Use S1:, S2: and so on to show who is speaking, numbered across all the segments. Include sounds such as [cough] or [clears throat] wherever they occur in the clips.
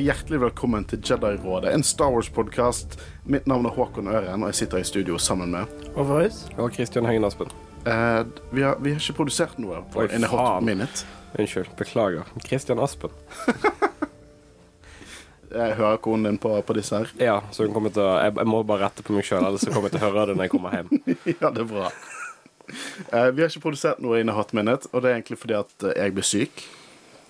S1: og hjertelig velkommen til Jedi-rådet, en Star Wars-podkast. Mitt navn er Håkon Øren, og jeg sitter i studio sammen med
S2: Overhus.
S3: Og Kristian Hengen Aspen.
S1: eh, vi, har, vi har ikke produsert noe på
S3: Oi,
S1: Hot. Minute.
S3: Unnskyld. Beklager. Kristian Aspen. [laughs]
S1: Jeg hører konen din på, på disse her.
S3: Ja, så hun kommer til å Jeg, jeg må bare rette på meg sjøl, ellers så kommer jeg til å høre det når jeg kommer hjem. [laughs]
S1: ja, det er bra. Eh, vi har ikke produsert noe In i Hot Minute, og det er egentlig fordi at eh, jeg blir syk.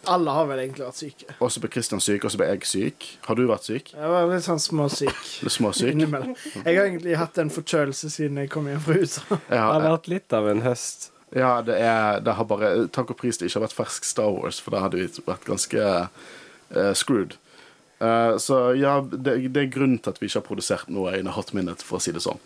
S2: Alle har vel egentlig vært syke.
S1: Og så ble Kristian syk, og så ble jeg syk. Har du vært syk?
S2: Jeg var litt sånn småsyk [laughs]
S1: Litt småsyk?
S2: innimellom. Jeg har egentlig hatt en forkjølelse siden jeg kom hjem fra USA. [laughs]
S3: Det har vært litt av en høst.
S1: ja det, er, det har bare Takk og pris det ikke har vært fersk Star Wars, for da hadde vi vært ganske uh, screwed. Uh, så ja, det, det er grunnen til at vi ikke har produsert noe in a hot minute, for å si det sånn.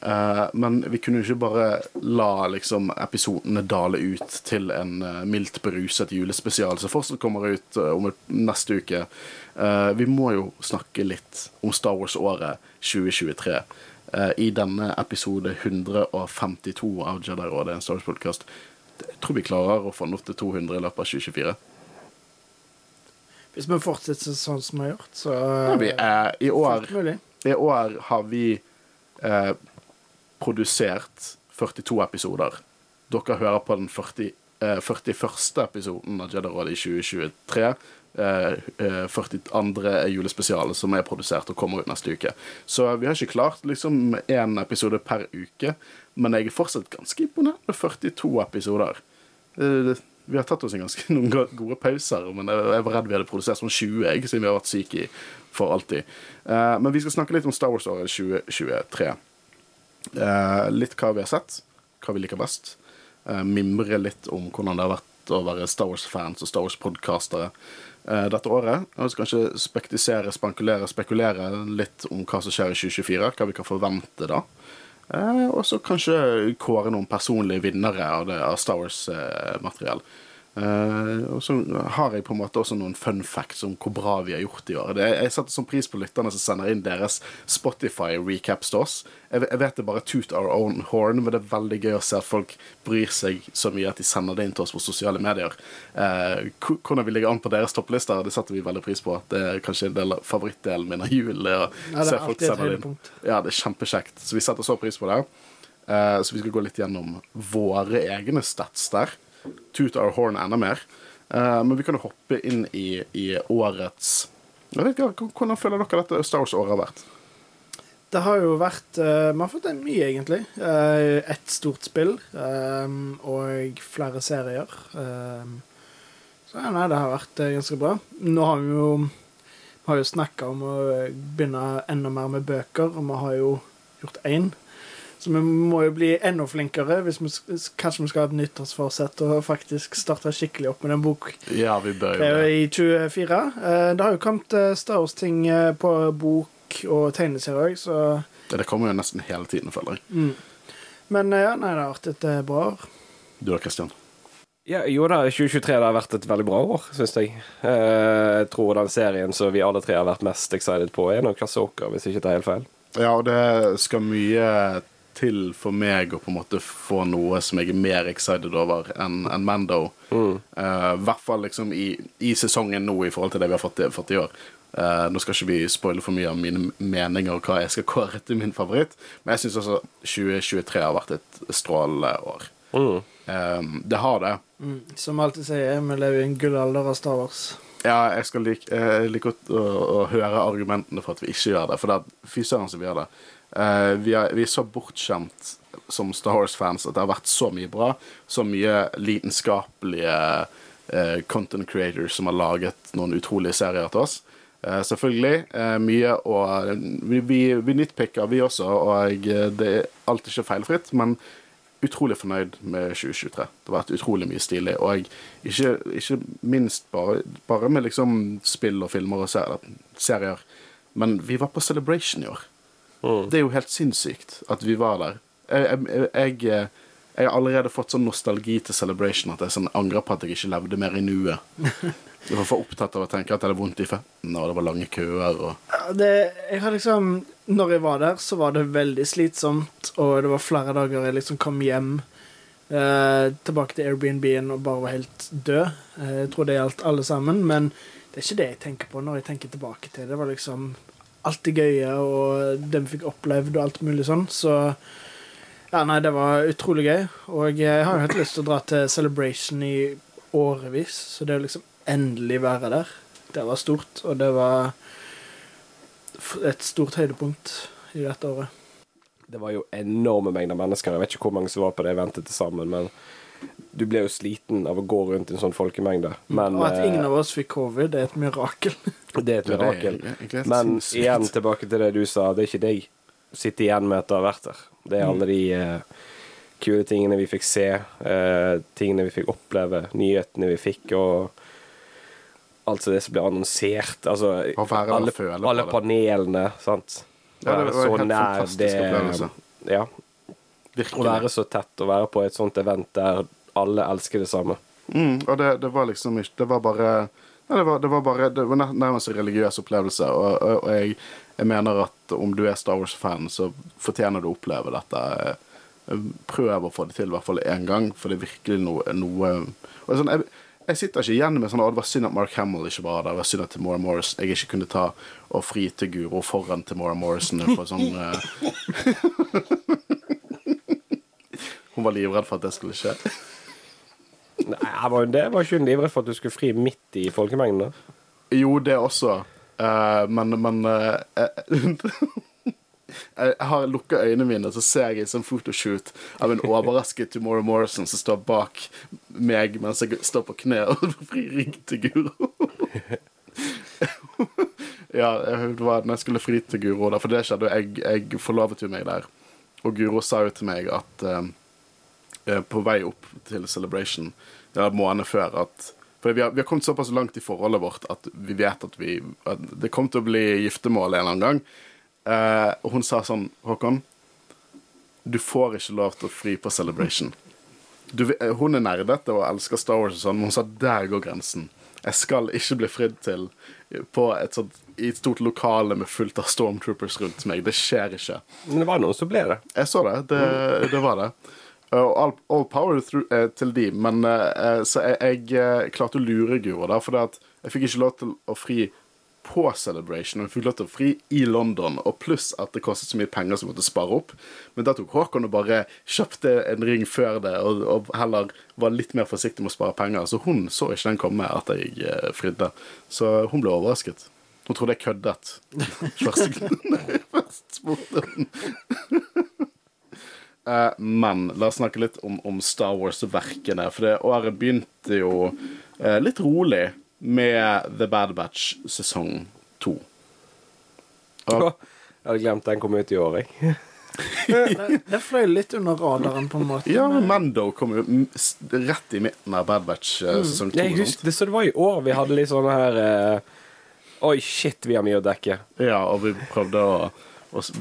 S1: Eh, men vi kunne jo ikke bare la liksom episodene dale ut til en eh, mildt beruset julespesial som fortsatt kommer ut eh, om neste uke. Vi må jo snakke litt om Star Wars-året 2023 eh, i denne episode 152 av Jedi-rådet, en Star Wars-podkast. Jeg tror vi klarer å få den opp til 200 i løpet av 2024.
S2: Hvis vi fortsetter sånn som vi har gjort, så
S1: Vi er, I år. I år har vi eh, produsert 42 episoder. Dere hører på den 40, eh, 41. episoden av Jedi-rådet i 2023. Eh, eh, 42. julespesial som er produsert og kommer ut neste uke. Så vi har ikke klart liksom én episode per uke, men jeg er fortsatt ganske imponert med 42 episoder. Eh, vi har tatt oss en ganske [laughs] noen gode pauser, men jeg var redd vi hadde produsert sånn 20, jeg, siden vi har vært syke i for alltid. Eh, men vi skal snakke litt om Star Wars-året 2023. Eh, litt hva vi har sett, hva vi liker best. Eh, mimre litt om hvordan det har vært å være Star Wars-fans og Star Wars-podkastere eh, dette året. Og så kanskje spektisere, spankulere, spekulere litt om hva som skjer i 2024. Hva vi kan forvente da. Og så kanskje kåre noen personlige vinnere av, det, av Star Wars-materiell. Eh, og så har jeg på en måte også noen fun facts om hvor bra vi har gjort i år. Det, jeg setter sånn pris på lytterne som sender inn deres Spotify-recaps til oss. Jeg, jeg vet det bare toot our own horn, men det er veldig gøy å se at folk bryr seg så mye at de sender det inn til oss på sosiale medier. Uh, hvordan vi ligger an på deres topplister, det setter vi veldig pris på. Det er kanskje en del av favorittdelen min av jul. det
S2: Ja, det er alltid et høydepunkt.
S1: Ja, det er kjempekjekt. Så vi setter så pris på det. Uh, så vi skal gå litt gjennom våre egne stats der. Toot our horn enda mer. Uh, men vi kan jo hoppe inn i, i årets jeg vet ikke, Hvordan føler dere dette Star Wars-året har vært?
S2: Det har jo vært uh, Vi har fått en mye, egentlig. Uh, Ett stort spill um, og flere serier. Um, så ja, nei, det har vært uh, ganske bra. Nå har vi jo Vi har jo snakka om å begynne enda mer med bøker, og vi har jo gjort én. Så vi må jo bli enda flinkere hvis vi, kanskje vi skal ha et nyttårsforsett og faktisk starte skikkelig opp med en bok
S1: Ja, vi bør
S2: det
S1: jo det.
S2: i 24. Eh, Det har jo kommet eh, Star Wars-ting eh, på bok og tegneserier òg, så
S1: Det kommer jo nesten hele tiden, føler jeg.
S2: mm. Men ja, nei, det har vært et bra år.
S1: Du da, Christian?
S3: Ja, jo da, 2023 det har vært et veldig bra år, syns jeg. Eh, jeg tror den serien som vi alle tre har vært mest excited på, er nok åker, hvis ikke det er helt feil.
S1: Ja, og det skal mye til for meg å på en måte få noe som jeg er mer excited over enn en Mando.
S3: Mm.
S1: Uh, I hvert fall liksom i, i sesongen nå i forhold til det vi har fått, fått i år. Uh, nå skal ikke vi spoile for mye av mine meninger og hva jeg skal [laughs] kåre til min favoritt, men jeg syns også 2023 har vært et strålende år.
S3: Mm.
S1: Eh, det har det.
S2: Mm. Som alltid sier, vi lever i en gullalder av Star Wars.
S1: Ja, jeg skal like, jeg liker godt å, å høre argumentene for at vi ikke gjør det, for det er fy søren som vi gjør det. Eh, vi, er, vi er så bortskjemt som Star Wars-fans at det har vært så mye bra, så mye lidenskapelige uh, content creators som har laget noen utrolige serier til oss. Uh, selvfølgelig. Mye og Vi, vi, vi nitpicker, vi også, og det er alltid ikke feilfritt, men utrolig fornøyd med 2023. Det har vært utrolig mye stilig. Og ikke, ikke minst bare, bare med liksom spill og filmer og serier, men vi var på Celebration i år.
S3: Mm.
S1: Det er jo helt sinnssykt at vi var der. Jeg, jeg, jeg, jeg har allerede fått sånn nostalgi til Celebration at jeg sånn angrer på at jeg ikke levde mer i nuet. [laughs] Jeg var for opptatt av å tenke at det var vondt i føttene, og det var lange køer og
S2: det, jeg har liksom Når jeg var der, så var det veldig slitsomt, og det var flere dager jeg liksom kom hjem eh, tilbake til Airbnb-en og bare var helt død. Eh, jeg tror det gjaldt alle sammen, men det er ikke det jeg tenker på når jeg tenker tilbake til det. Det var liksom alt det gøye og det vi fikk opplevd og alt mulig sånn. Så ja, nei, det var utrolig gøy. Og jeg har jo hatt lyst til å dra til Celebration i årevis, så det å liksom endelig være der, det var stort. Og det var et stort høydepunkt i dette året.
S3: Det var jo enorme mengder mennesker. Jeg vet ikke hvor mange som var på det eventet til sammen, men du ble jo sliten av å gå rundt i en sånn folkemengde. Men
S2: og at ingen
S3: eh,
S2: av oss fikk covid, det er et mirakel. [laughs]
S3: det er et mirakel. Men igjen tilbake til det du sa, det er ikke deg sitter igjen med at du har vært der. Det er alle de uh, kule tingene vi fikk se, uh, tingene vi fikk oppleve, nyhetene vi fikk, og alt det som ble annonsert. Altså
S1: være
S3: alle, alle panelene, sant.
S1: Ja, det var helt
S3: nær
S1: fantastisk opplevelse.
S3: Ja. Å være så tett, og være på et sånt event der alle elsker det samme.
S1: Mm, og det, det var liksom ikke Det var bare ja, det var, det var bare Det var nærmest en religiøs opplevelse, og, og, og jeg, jeg mener at om du er Star Wars-fan, så fortjener du å oppleve dette. Eh, Prøv å få det til i hvert fall én gang, for det er virkelig noe, noe og sånn, jeg, jeg sitter ikke igjen med sånn at det var synd at Mark Hamill ikke var der. Det var synd at Timora Morris jeg ikke kunne ta og fri til Guro foran Timora Morrison på sånn eh, [laughs] [laughs] Hun var livredd for at det skulle skje. [laughs]
S3: Nei, jeg var, det var ikke hun livredd for at du skulle fri midt i folkemengden. da.
S1: Jo, det også. Eh, men men eh, [laughs] jeg, har lukka øynene mine, så ser jeg en sånn photoshoot av en overrasket Tomorrow Morrison som står bak meg mens jeg står på kne og [laughs] frir rygg til Guro. ja, det var når jeg skulle fri til Guro, da, for det skjedde. Jeg, jeg forlovet jo meg der. Og Guro sa jo til meg at eh, på vei opp til Celebration eller måneden før at For vi har, vi har kommet såpass langt i forholdet vårt at vi vet at, vi, at det kommer til å bli giftermål en eller annen gang. Eh, og hun sa sånn Håkon, du får ikke lov til å fri på Celebration. Du, eh, hun er nerdete og elsker Star Wars og sånn, men hun sa der går grensen. Jeg skal ikke bli fridd til på et sånt, i et stort lokale med fullt av stormtroopers rundt meg. Det skjer ikke.
S3: Men det var noen som ble det.
S1: Jeg så det. Det, det var det. Og all, all power through, eh, til de, men eh, Så jeg, jeg eh, klarte å lure Guro, der, for jeg fikk ikke lov til å fri på Celebration, og jeg fikk lov til å fri i London, og pluss at det kostet så mye penger som jeg måtte spare opp. Men da tok Håkon og bare kjøpte en ring før det, og, og heller var litt mer forsiktig med å spare penger. Så hun så ikke den komme at jeg eh, fridde. Så hun ble overrasket. Hun trodde jeg køddet. [laughs] Først spurte hun. [laughs] Eh, men la oss snakke litt om, om Star Wars-verkene. For det året begynte jo uh, litt rolig med The Bad Batch sesong to. Og,
S3: Jeg hadde glemt den kom ut i år, jeg. [laughs]
S2: Det, det fløy litt under radaren, på en måte.
S1: ja, Mando kom jo rett i midten av Bad Batch eh, sesong to.
S3: Jeg husker, det, så det var i år vi hadde litt sånn her Oi, shit, vi har mye å dekke.
S1: Ja, og vi prøvde å,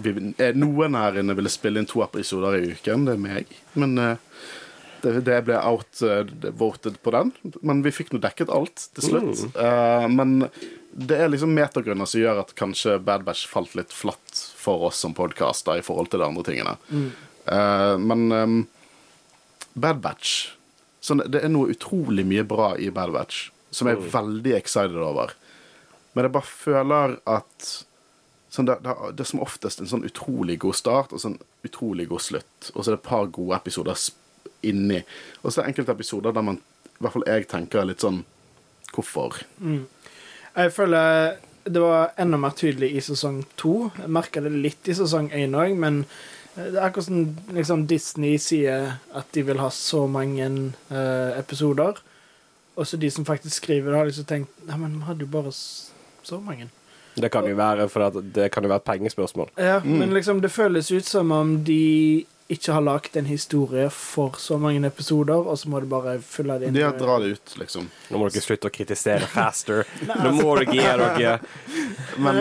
S1: vi, eh, Noen her inne ville spille inn to episoder i uken. Det er meg. Men eh, det, det ble out-voted på den. Men vi fikk nå dekket alt til slutt. Eh, men det er liksom metagrunner som gjør at kanskje Bad Batch falt litt flatt for oss som podkast i forhold til de andre tingene. Mm. men eh, Bad Batch sånn, Det er noe utrolig mye bra i Bad Batch som jeg er veldig excited over. Men jeg bare føler at sånn, det, det, det er som oftest en sånn utrolig god start og sånn utrolig god slutt. Og så er det et par gode episoder inni. Og så er det enkelte episoder der man, i hvert fall jeg tenker litt sånn Hvorfor?
S2: Jeg føler det var enda mer tydelig i sesong to. Jeg merka det litt i sesong én òg, men det er akkurat som liksom Disney sier at de vil ha så mange eh, episoder. Og så de som faktisk skriver det, har liksom tenkt Nei, men vi hadde jo bare så mange.
S3: Det kan jo være for at det kan jo være et pengespørsmål.
S2: Ja, Men liksom det føles ut som om de ikke har lagd en historie for så mange episoder, og så må de bare fylle det inn.
S1: De har
S2: med-
S1: det ut, liksom.
S3: Nå må dere slutte å kritisere [laughs] faster. Nå må dere gi dere [laughs]
S1: Men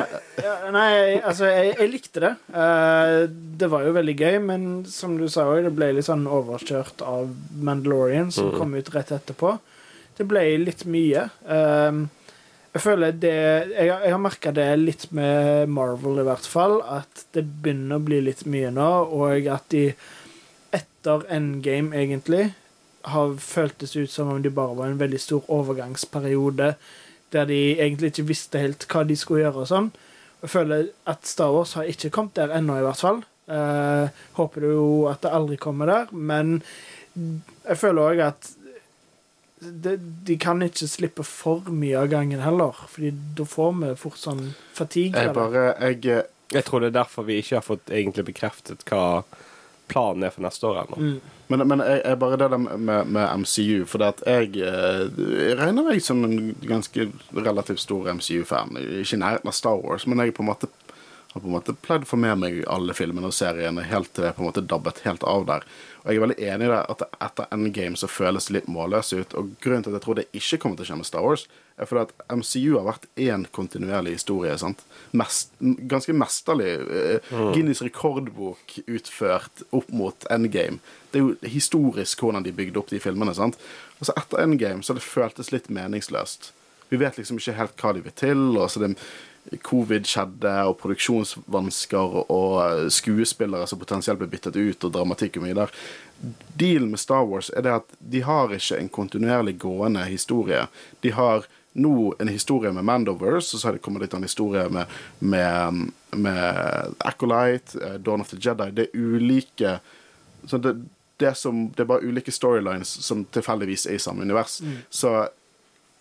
S2: nei, altså, jeg, jeg likte det. Eh, det var jo veldig gøy, men som du sa òg, det ble litt sånn overkjørt av Mandalorian, som kom ut rett etterpå. Det ble litt mye. Eh, jeg føler det Jeg, jeg har merka det litt med Marvel, i hvert fall, at det begynner å bli litt mye nå, og at de etter endgame, egentlig, har føltes ut som om de bare var en veldig stor overgangsperiode der de egentlig ikke visste helt hva de skulle gjøre og sånn. Jeg føler at Star Wars har ikke kommet der ennå, i hvert fall. Eh, håper jo at det aldri kommer der, men jeg føler òg at de, de kan ikke slippe for mye av gangen heller, Fordi da får vi fort sånn fatigue.
S1: Jeg bare Jeg
S3: Jeg tror det er derfor vi ikke har fått egentlig bekreftet hva planen er for neste år ennå.
S2: Mm.
S1: Men, men jeg, jeg bare det der med, med MCU, for det at jeg, eh, jeg regner meg som en ganske relativt stor MCU-fan. Ikke i nærheten av Star Wars, men jeg på en måte har på en måte pleid å få med meg alle filmene og seriene helt til jeg på en måte dabbet helt av der. Og jeg er veldig enig i det at etter Endgame så føles det litt målløst ut. Og grunnen til at jeg tror det ikke kommer til å skje med Star Wars, er fordi at MCU har vært én kontinuerlig historie. sant? Mest, ganske mesterlig. eh, Guinness rekordbok utført opp mot Endgame. Det er jo historisk hvordan de bygde opp de filmene. sant? Og så etter Endgame så har det føltes litt meningsløst. Vi vet liksom ikke helt hva de vil til. og så det Covid skjedde, og produksjonsvansker og skuespillere som potensielt ble byttet ut, og dramatikk og mye der. Dealen med Star Wars er det at de har ikke en kontinuerlig gående historie. De har nå en historie med Mandoverse, og så har det kommet litt av en historie med, med, med Acolyte, eh, Dawn of the Jedi. Det er ulike så det, det, som, det er bare ulike storylines som tilfeldigvis er i samme univers. Så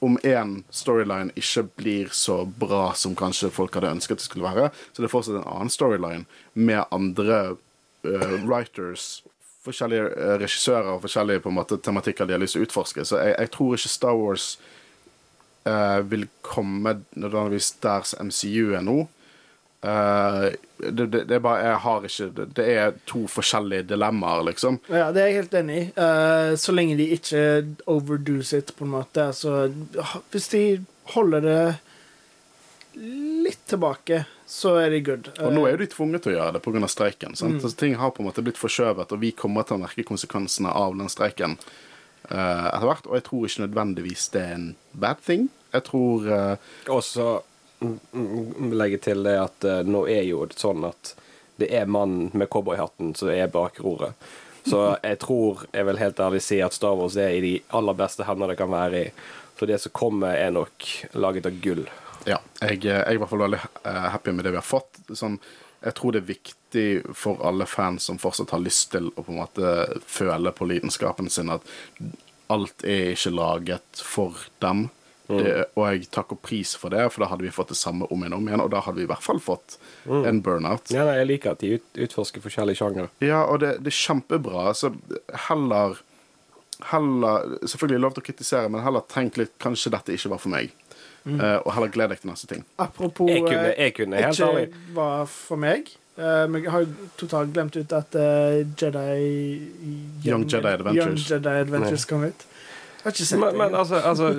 S1: om én storyline ikke blir så bra som kanskje folk hadde ønsket det skulle være, så det er fortsatt en annen storyline med andre uh, writers, forskjellige eh, regissører og forskjellige på en måte tematikker de har lyst til å utforske. Så jeg, jeg tror ikke Star Wars uh, vil komme nødvendigvis der MCU er nå. Eh, det, det, det er bare Jeg har ikke Det, det er to forskjellige dilemmaer, liksom.
S2: Ja, det er jeg helt enig i. Uh, så lenge de ikke overdoes it, på en måte. Altså, hvis de holder det litt tilbake, så er de good.
S1: Og nå er jo de tvunget til å gjøre det pga. streiken. Sant? Altså, ting har på en måte blitt forskjøvet, og vi kommer til å merke konsekvensene av den streiken uh, etter hvert. Og jeg tror ikke nødvendigvis det er en bad thing. Jeg tror uh,
S3: Og så mm, mm, legge til det at uh, nå er jo det sånn at det er mannen med cowboyhatten som er bak roret. Så jeg tror, jeg vil helt ærlig si at Star Wars er i de aller beste hender det kan være i. Så det som kommer, er nok laget av gull.
S1: Ja. Jeg, jeg er i hvert fall veldig eh, happy med det vi har fått. Sånn, jeg tror det er viktig for alle fans som fortsatt har lyst til å på en måte føle på lidenskapen sin, at alt er ikke laget for dem. Det, og jeg takker pris for det, for da hadde vi fått det samme om igjen og om igjen, og da hadde vi i hvert fall fått en burnout.
S3: Ja, nei, jeg liker at de ut, utforsker forskjellige sjangere.
S1: Ja, og det, det er kjempebra. Så heller Heller Selvfølgelig lov til å kritisere, men heller tenk litt Kanskje dette ikke var for meg. Eh, og heller gled deg til neste ting.
S2: Apropos
S3: Jeg kunne,
S2: eh,
S3: jeg kunne helt
S2: ikke
S3: ærlig
S2: var for meg. Eh, men jeg har jo totalt glemt ut at uh, Jedi
S1: Young Jedi Adventures.
S2: Young Jedi Adventures kom ut.
S3: Men,
S2: det.
S3: men altså, altså,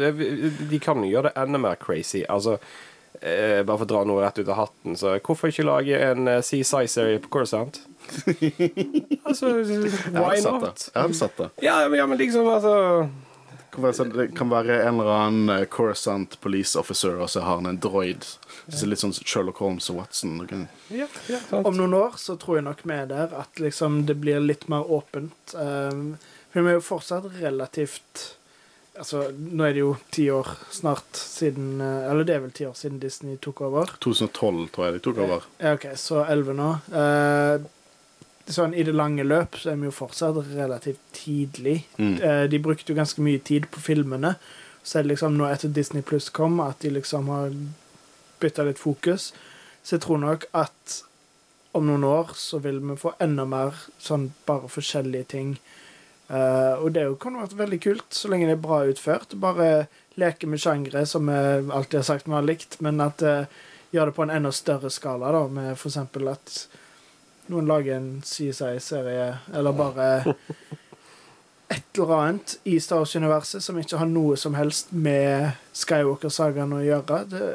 S3: de kan jo gjøre det enda mer crazy. Altså, eh, bare for å dra noe rett ut av hatten, så hvorfor ikke lage en uh, CSI-serie på Coruscant? [laughs] altså, why not?
S1: Jeg har sett det.
S3: Ja, men, ja, men liksom, altså
S1: Det kan være sånn- Det kan være en eller annen Corsant Coruscant police officer, og så har han en droid. Så litt sånn Sherlock Holmes og Watson.
S3: Ja, ja.
S2: Om noen år så tror jeg nok vi er der at liksom det blir litt mer åpent. Um, for vi er jo fortsatt relativt Altså, nå er det jo ti år snart siden eh, Eller det er vel ti år siden Disney tok over.
S1: 2012, tror jeg de tok over.
S2: Ja, OK, så elleve nå. Eh, sånn i det lange løp så er vi jo fortsatt relativt tidlig.
S1: Mm.
S2: Eh, de brukte jo ganske mye tid på filmene. Så er det liksom nå etter Disney Pluss kom, at de liksom har bytta litt fokus. Så jeg tror nok at om noen år så vil vi få enda mer sånn bare forskjellige ting. Eh, og det kunne vært kan jo være veldig kult, så lenge det er bra utført. Bare leke med sjangre, som vi alltid har sagt vi har likt, men at uh, gjør det på en enda større skala, da, med eksempel at noen lager en CSI-serie, eller bare et eller annet i Star Wars-universet som ikke har noe som helst med Skywalker-sagaen å gjøre. Det,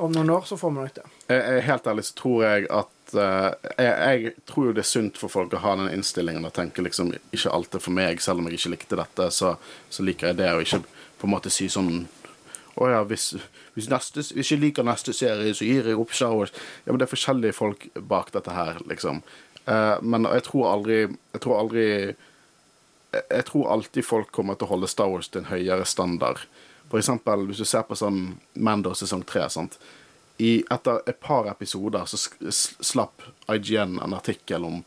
S2: om noen år så får vi nok det.
S1: Jeg, helt ærlig så tror jeg at eh, jeg, jeg tror jo det er sunt for folk å ha den innstillingen og tenke liksom ikke alt er for meg, selv om jeg ikke likte dette, så, så liker jeg det, og ikke på en måte si sånn å ja, hvis, hvis, neste, hvis jeg liker neste serie, så gir jeg opp Star Wars. Ja, men det er forskjellige folk bak dette her, liksom. Uh, men jeg tror aldri Jeg tror aldri jeg- tror alltid folk kommer til å holde Star Wars til en høyere standard. For eksempel hvis du ser på sånn Mando sesong tre. sant? I, etter et par episoder så slapp IGN en artikkel om,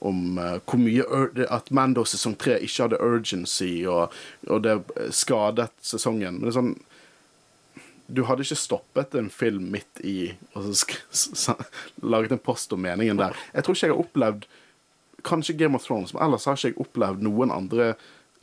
S1: om uh, hvor mye At Mando sesong tre ikke hadde urgency, og, og det skadet sesongen. Men det er sånn Du hadde ikke stoppet en film midt i og så laget en post om meningen der. Jeg tror ikke jeg har opplevd Kanskje Game of Thrones, men ellers har ikke jeg opplevd noen andre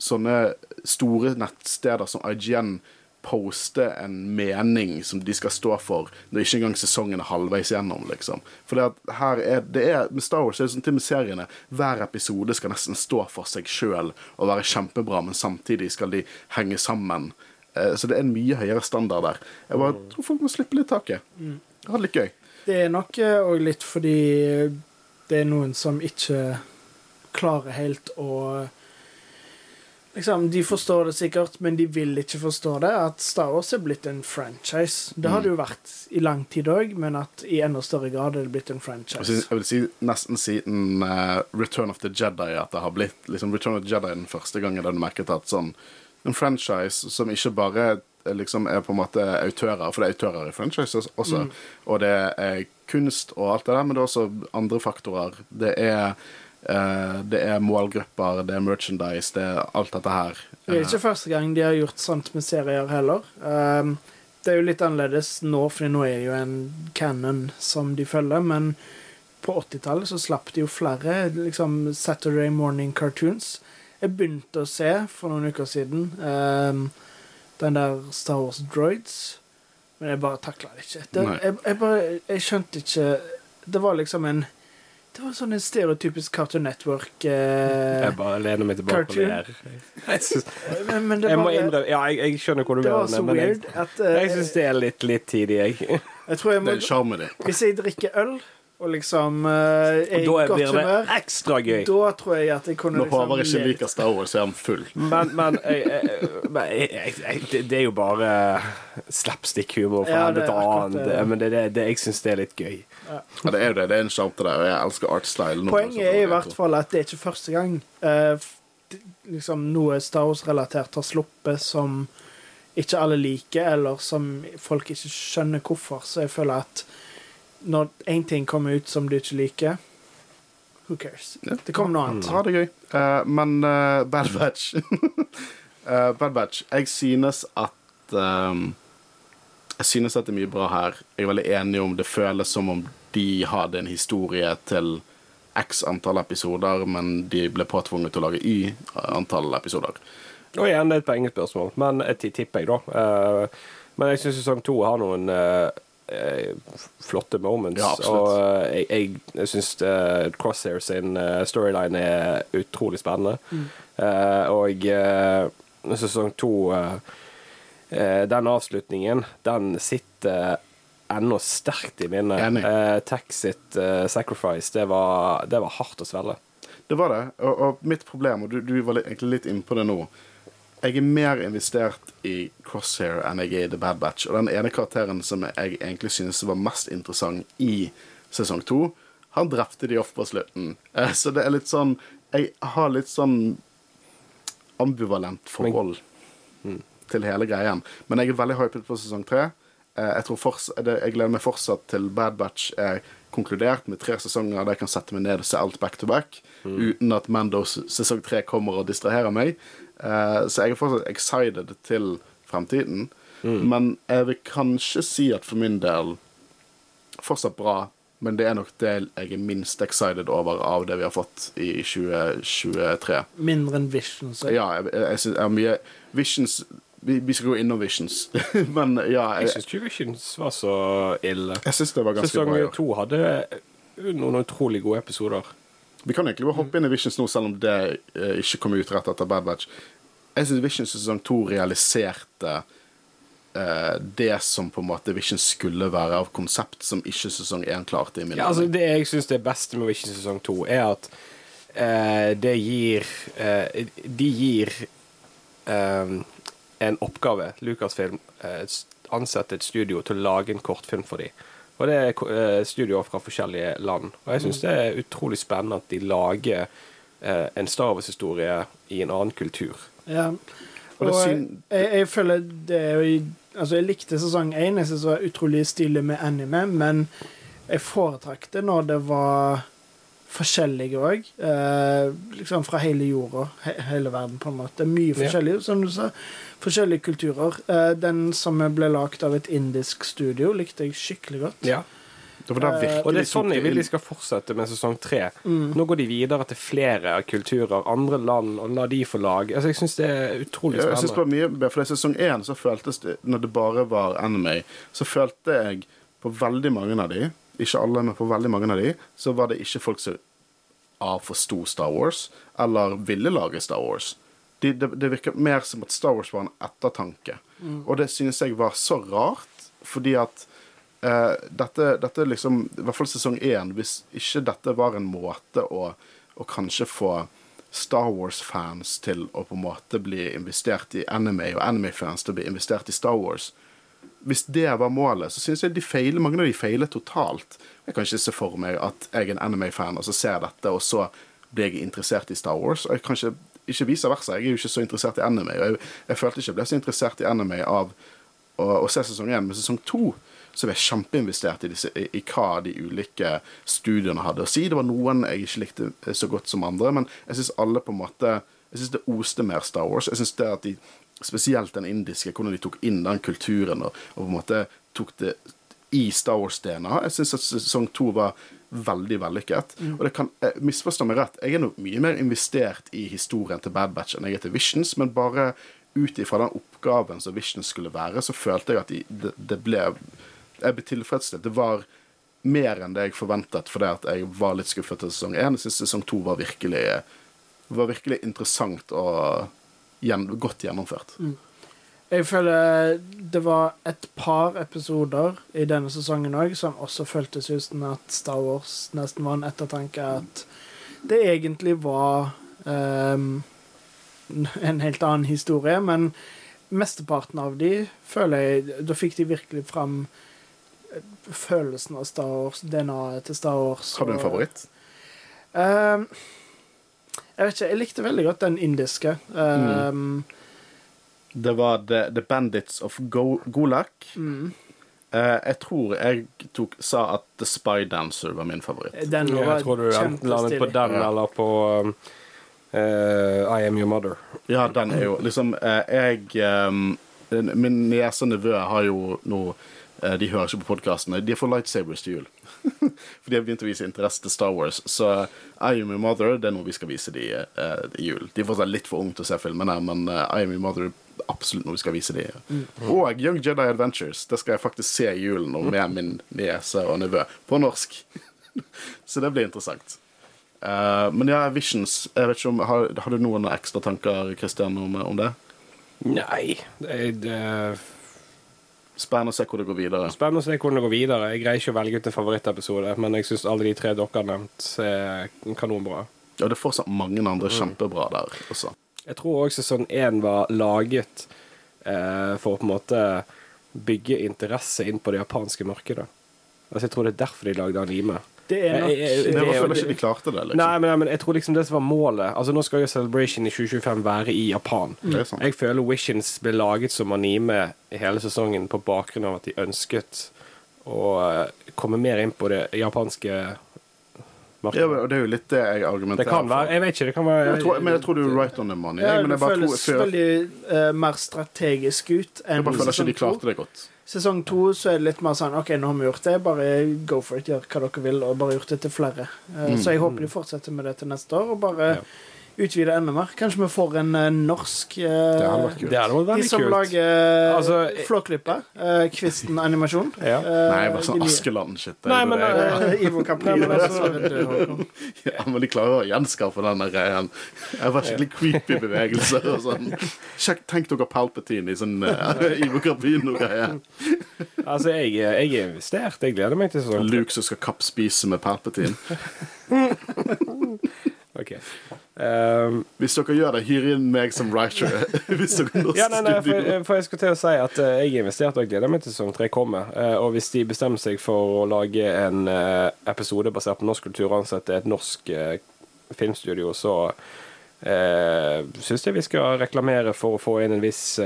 S1: sånne store nettsteder som IGN poste en mening som de skal stå for, når ikke engang sesongen er halvveis gjennom. liksom. For det at her er, det er, Med Star Wars er det sånn til med seriene hver episode skal nesten stå for seg sjøl og være kjempebra, men samtidig skal de henge sammen. Eh, Så det er en mye høyere standard der. Jeg bare tror folk må slippe litt taket. Ha det litt gøy.
S2: Det er nok òg litt fordi det er noen som ikke klarer helt å Liksom, De forstår det sikkert, men de vil ikke forstå det. At Star Wars er blitt en franchise. Det har det jo vært i lang tid òg, men at i enda større grad er det blitt en franchise.
S1: jeg vil si nesten siden uh, Return of the Jedi at det har blitt liksom Return of the Jedi er den første gangen du merket at sånn en franchise som ikke bare eh, liksom er på en måte autører, for det er autører i franchises også, og det er kunst og alt det der, men det er også andre faktorer. Det er det er målgrupper, det er merchandise, det er alt dette her.
S2: Det er ikke første gang de har gjort sånt med serier heller. Um, det er jo litt annerledes nå, for nå er det jo en canon som de følger, men på 80-tallet så slapp de jo flere liksom Saturday morning cartoons. Jeg begynte å se for noen uker siden den der Star Wars Droids, men jeg bare takla det ikke. Det, jeg, jeg bare Jeg skjønte ikke Det var liksom en Det var sånn en stereotypisk Cartoon Network eh,
S3: Jeg bare lener meg tilbake og
S2: det
S3: ler. Jeg, synes, [laughs]
S2: men, men det
S3: jeg må innrømme Ja, jeg, jeg skjønner hvor du mener,
S2: det,
S3: men jeg,
S2: weird at eh,
S3: jeg syns det er litt, litt tidlig, jeg.
S2: Jeg tror jeg
S1: Det er sjarm med det.
S2: Hvis jeg drikker øl og liksom eh, er i
S3: da blir det
S2: humør,
S3: ekstra gøy.
S2: da tror jeg at jeg kunne
S1: Når Håvard
S2: liksom
S1: ikke
S2: le
S1: liker Star Wars, er han full.
S3: Men, men, jeg, jeg, jeg, jeg, jeg, det- er jo bare slapstick-humor fra
S2: Ja,
S3: ende
S2: det
S3: annet.
S2: det.
S3: Men det, det, det, jeg syns det er litt gøy.
S1: Ja, det er jo det. Det er en sjarm til det, og jeg elsker artstyle.
S2: Poenget er i hvert fall at det er ikke første gang eh, liksom noe Star Wars-relatert har sluppet som ikke alle liker, eller som folk ikke skjønner hvorfor. Så jeg føler at når én ting kommer ut som du ikke liker Who cares?
S1: Ja.
S2: Det kommer noe annet.
S1: Ha det gøy. Uh, men uh, [laughs] Bad Batch uh, [laughs] Bad Batch. Jeg synes at ehm, Jeg synes at det er mye bra her. Jeg er veldig enig om det føles som om de hadde en historie til x antall episoder, men de ble påtvunget til å lage y antall episoder.
S3: Og igjen, det er et pengespørsmål, men et tipper jeg, da. Eh, men jeg syns sesong to har noen eh, flotte moments.
S1: Ja,
S3: og eh, jeg, jeg, jeg syns Crosshair sin storyline er utrolig spennende. Mm. og sesong to Den avslutningen, den sitter ennå sterkt i minnet.
S1: Enig.
S3: Uh, Tax sitt eh, sacrifice, det var, det var hardt å svelge.
S1: Det var det. Og, og mitt problem, og du, du var litt, egentlig litt inne på det nå Jeg er mer investert i Crosshair enn jeg er i The Bad Batch. Og den ene karakteren som jeg egentlig synes var mest interessant i sesong to, han drepte de off på slutten. Eh, Så det er litt sånn Jeg har litt sånn ambivalent forhold til hele greien. Men jeg er veldig hypet på sesong tre. Eh, Jeg, jeg gleder meg fortsatt til Bad Batch er konkludert med tre sesonger der jeg kan sette meg ned og se alt back to back, uten at Mandos sesong tre kommer og distraherer meg. Eh, Så jeg er fortsatt excited til fremtiden. Men jeg vil kanskje si at for min del fortsatt bra, men det er nok det jeg er minst excited over av det vi har fått i 2023.
S2: Mindre enn Visions? Så
S1: Ja, jeg, jeg, synes jeg har mye Visions vi, vi skal gå innom Visions, [laughs] men ja
S3: Jeg
S1: Jeg,
S3: syns ikke Visions var så ille.
S1: jeg syns det var ganske
S3: Sesong
S1: bra. Ja.
S3: to hadde noen utrolig gode episoder.
S1: Vi kan egentlig bare hoppe inn i Visions nå, selv om det eh, ikke kom ut rett etter Bad Batch. Jeg syns Visions sesong to realiserte eh, det som på en måte Visions skulle være av konsept, som ikke sesong én klarte. i min
S3: Ja, altså. Det jeg syns er best med Vision sesong to, er at eh, det gir eh, De gir eh, en oppgave. Lucasfilm eh, ansetter et studio til å lage en kortfilm for dem. Og det er eh, studioer fra forskjellige land. Og jeg syns det er utrolig spennende at de lager eh, en Star Wars-historie i en annen kultur.
S2: Ja.
S1: Og
S2: Og jeg, jeg føler det er jo i- Altså, jeg likte sesong én. Jeg syns det var utrolig stilig med anime, men jeg foretrakk det når det var forskjellige òg. Eh, liksom fra hele jorda, he, hele verden, på en måte. Mye
S3: Ja.
S2: som du sa. Forskjellige kulturer. Eh, den som ble lagd av et indisk studio, likte jeg skikkelig godt.
S3: Ja.
S1: Det
S2: Eh,
S3: Og det er sånn jeg vil de skal fortsette med sesong tre.
S2: Mm.
S3: Nå går de videre til flere kulturer, andre land, og la de få lag. Altså, jeg syns det er utrolig
S1: spennende. jeg synes det var mye bedre, for i sesong én så føltes det Når det bare var anime, så følte jeg på veldig mange av de Ikke alle, men på veldig mange av de Så var det ikke folk som avforsto Star Wars, eller ville lage Star Wars. De, det, det virket mer som at Star Wars var en ettertanke. Og det synes jeg var så rart, fordi at eh, dette, dette liksom I hvert fall sesong én, hvis ikke dette var en måte å, å kanskje få Star Wars-fans til å på en måte bli investert i anime, og anime-fans til å bli investert i Star Wars. Hvis det var målet, så syns jeg de feiler, mange av de feiler totalt. Jeg kan ikke se for meg at jeg er en anime-fan, og så ser jeg dette, og så blir jeg interessert i Star Wars. Og jeg kan ikke, ikke vice versa. Jeg er jo ikke så interessert i anime. Og jeg, jeg følte ikke jeg ble så interessert i anime av å, å se sesong én, men sesong to så ble jeg kjempeinvestert i, disse, i, i hva de ulike studiene hadde å si. Det var noen jeg ikke likte så godt som andre, men jeg syns alle på en måte Jeg syns det oste mer Star Wars. Jeg synes det at de, Spesielt den indiske, hvordan de tok inn den kulturen og, og på en måte tok det i Star Wars-DNA. Jeg syns at sesong to var veldig vellykket. Og det kan eh, misforstå meg rett, jeg er nok mye mer investert i historien til Bad Batch enn jeg er til Visions, men bare ut ifra den oppgaven som Visions skulle være, så følte jeg at de, det, det ble Jeg ble tilfredsstilt. Det var mer enn det jeg forventet, fordi at jeg var litt skuffet til sesong én. Jeg syns sesong to var virkelig, var virkelig interessant og godt gjennomført.
S2: Jeg føler det var et par episoder i denne sesongen òg som også føltes ut som at Star Wars nesten var en ettertanke. At det egentlig var um, en helt annen historie, men mesteparten av de føler jeg Da fikk de virkelig fram følelsen av Star Wars, DNA-et til Star Wars.
S1: Har du en favoritt?
S2: Ehm, jeg vet ikke, jeg likte veldig godt den indiske. Ehm,
S1: Det var The, The Bandits of Go Golak.
S2: mm.
S1: Uh, jeg tror jeg tok, sa at The Spy Dancer var min favoritt.
S2: Den
S3: Ja,
S2: var
S3: jeg tror du enten den på den
S1: Ja.
S3: eller på um, eh, I Am Your Mother.
S1: Ja, den er jo liksom uh, Jeg um, Min niese og nevø har jo nå De hører ikke på podkastene. De får lightsabers til jul. [laughs] For de har begynt å vise interesse til Star Wars. Så I Am Your Mother det er noe vi skal vise de uh, i jul. De er fortsatt litt for unge til å se filmene, men uh, I Am Your Mother er absolutt noe vi skal vise de. Og Young Jedi Adventures. Det skal jeg faktisk se i julen og med min niese og nevø. På norsk. [laughs] Så det blir interessant. Uh, men ja, Visions jeg vet ikke om, har, har du noen ekstra tanker Christian, om, om det?
S3: Nei, det, det
S1: Spennende å se hvor det går videre.
S3: spennende å se hvordan det går videre. Jeg greier ikke å velge ut en favorittepisode, men jeg syns alle de tre dere har nevnt, er kanonbra.
S1: Ja, det er fortsatt mange andre kjempebra der også.
S3: Jeg tror òg sesong én var laget eh, for å på en måte bygge interesse inn på det japanske markedet. Altså Jeg tror det er derfor de lagde anime.
S2: Det er nok
S3: Jeg- jeg-
S1: jeg,
S3: det
S1: var
S3: er-
S1: føler ikke de klarte det, liksom.
S3: Nei, men, nei, men jeg tror liksom det som var målet Altså Nå skal jo Celebration i 2025 være i Japan.
S1: Er.
S3: Jeg føler Wishins ble laget som anime i hele sesongen på bakgrunn av at de ønsket å eh, komme mer inn på det japanske
S1: Ja, og det er jo litt det jeg argumenterer
S3: Det kan være Jeg vet ikke. Det kan være
S1: Jeg tror, men jeg tror du er right on the money.
S2: Ja, det
S1: føles tror,
S2: føles veldig uh, mer strategisk ut enn
S1: jeg bare føler ikke de
S2: sesong to.
S1: klarte det godt.
S2: Sesong to så er det litt mer sånn OK, nå har vi gjort det, bare go for it, gjør hva dere vil, og bare gjort det til flere. Eh, Så jeg håper de fortsetter med det til neste år, og bare
S3: Ja.
S2: Utvide enda mer. Kanskje vi får en uh, norsk uh,
S1: Det hadde vært kult.
S3: Det hadde vært
S2: De som
S3: kult.
S2: lager
S3: Altså,
S2: uh, Flåklypa. Uh, Kvisten animasjon. [laughs]
S3: Ja.
S1: Nei, bare sånn Askeland-shit.
S3: Nei, men,
S1: det
S2: Ivo Capri.
S3: Altså-. [laughs]
S1: Ja, men de klarer å gjenskape den der greien. Jeg var skikkelig creepy bevegelser og sånn. Sjekk, tenk dere Palpatine i sånn uh, Ivo Capri-greie.
S3: Altså, jeg, jeg er investert. Jeg gleder meg til sånn.
S1: Luke som skal kappspise med Palpatine. [laughs]
S3: Ok. Um,
S1: Hvis dere gjør det, hyr inn meg som writer. [laughs]
S3: Ja, nei, nei, for, for jeg skulle til å si at uh, jeg er investert, og jeg gleder meg til sesong tre kommer. Uh, og hvis de bestemmer seg for å lage en uh, episode basert på norsk kultur og ansette et norsk filmstudio, så Uh, Syns jeg vi skal reklamere for å få inn en viss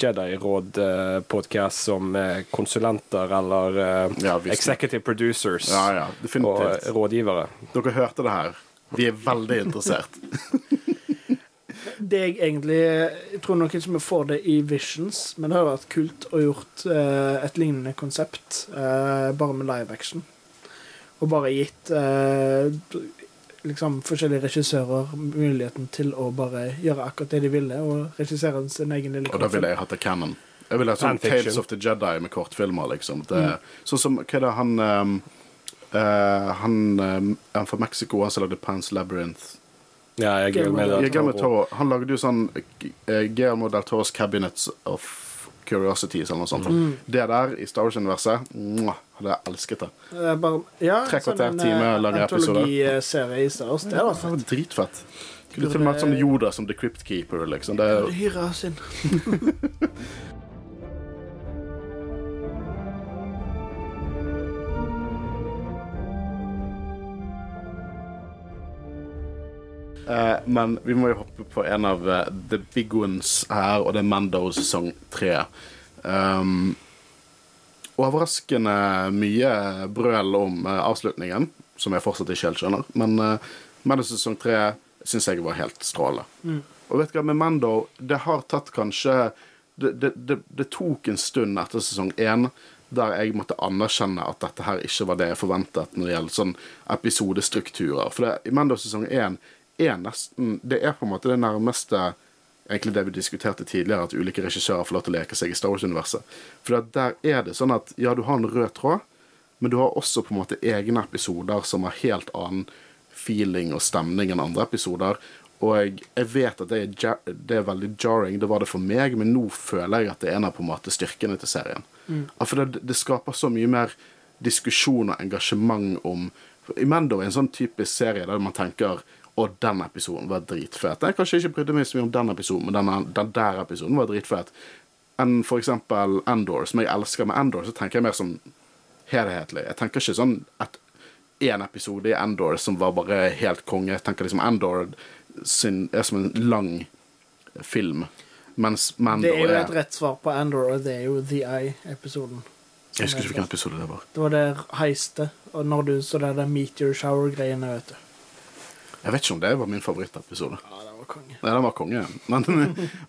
S3: Jedi-råd-podkast som konsulenter eller
S1: Ja,
S3: executive producers
S1: Ja, ja,
S3: og rådgivere.
S1: Dere hørte det her. Vi er veldig interessert. [laughs]
S2: Det jeg egentlig Jeg tror nok ikke vi får det i Visions, men det har vært kult å gjort eh, et lignende konsept, eh, bare med live action. Og bare gitt eh, liksom forskjellige regissører muligheten til å bare gjøre akkurat det de ville, og regissere sin egen lille
S1: Og da ville jeg hatt det canon. Jeg ville hatt sånn Tales of the Jedi med kortfilmer, liksom. Det, Sånn som Hva er det han um, eh, Han uh, er fra Mexico, han som lagde Pans Labyrinth.
S3: Ja, jeg
S2: Guillermo
S3: med
S2: del
S1: han lagde jo sånn uh, Guillermo del Toros Cabinets of Curiosities eller noe sånt. Det der i Star Wars-universet hadde jeg elsket det.
S2: Bare, ja,
S1: Tre kvarter,
S2: en,
S1: time lange episoder.
S2: antologiserie i Star Wars. Det var,
S1: Det var dritfett. Kunne til og med hatt sånn Yoda som The Crypt Keeper. Liksom. Det,
S2: er hyrer [laughs]
S1: men vi må jo hoppe på en av uh, the big ones her, og det er Mando sesong tre. Um, overraskende mye brøl om uh, avslutningen, som jeg fortsatt ikke helt skjønner. Men uh, Mando sesong tre syns jeg var helt strålende. Og vet du hva, med Mando, det har tatt kanskje det, det, det, det tok en stund etter sesong én der jeg måtte anerkjenne at dette her ikke var det jeg forventet når det gjelder sånn episodestrukturer. For det, i Mando sesong én er nesten Det er på en måte det nærmeste egentlig det vi diskuterte tidligere, at ulike regissører får lov til å leke seg i Star Wars-universet. For der er det sånn at ja, du har en rød tråd, men du har også på en måte egne episoder som har helt annen feeling og stemning enn andre episoder. Og jeg, vet at det er, det er veldig jarring, det var det for meg, men nå føler jeg at det er en av på en måte styrkene til serien. Ja, For det, det skaper så mye mer diskusjon og engasjement om Imendo er en sånn typisk serie der man tenker å, den episoden var dritfet. Jeg kanskje ikke brydde meg så mye om den episoden, men den, den der episoden var dritfet. Enn for eksempel Endor, som jeg elsker. Med Endor så tenker jeg mer som helhetlig. Jeg tenker ikke sånn at én episode i Endor som var bare helt konge. Jeg tenker liksom Endor sin, er som en lang film, mens Mando
S2: Det er jo
S1: er,
S2: et rett svar på Andor, og det er jo The Eye-episoden.
S1: Jeg husker ikke hvilken episode det var.
S2: Det var der heiste, og når du så det der meteor shower-greiene, vet du.
S1: Jeg vet ikke om det var min favorittepisode.
S2: Ja, det var konge.
S1: Nei, den var konge. [laughs] Men,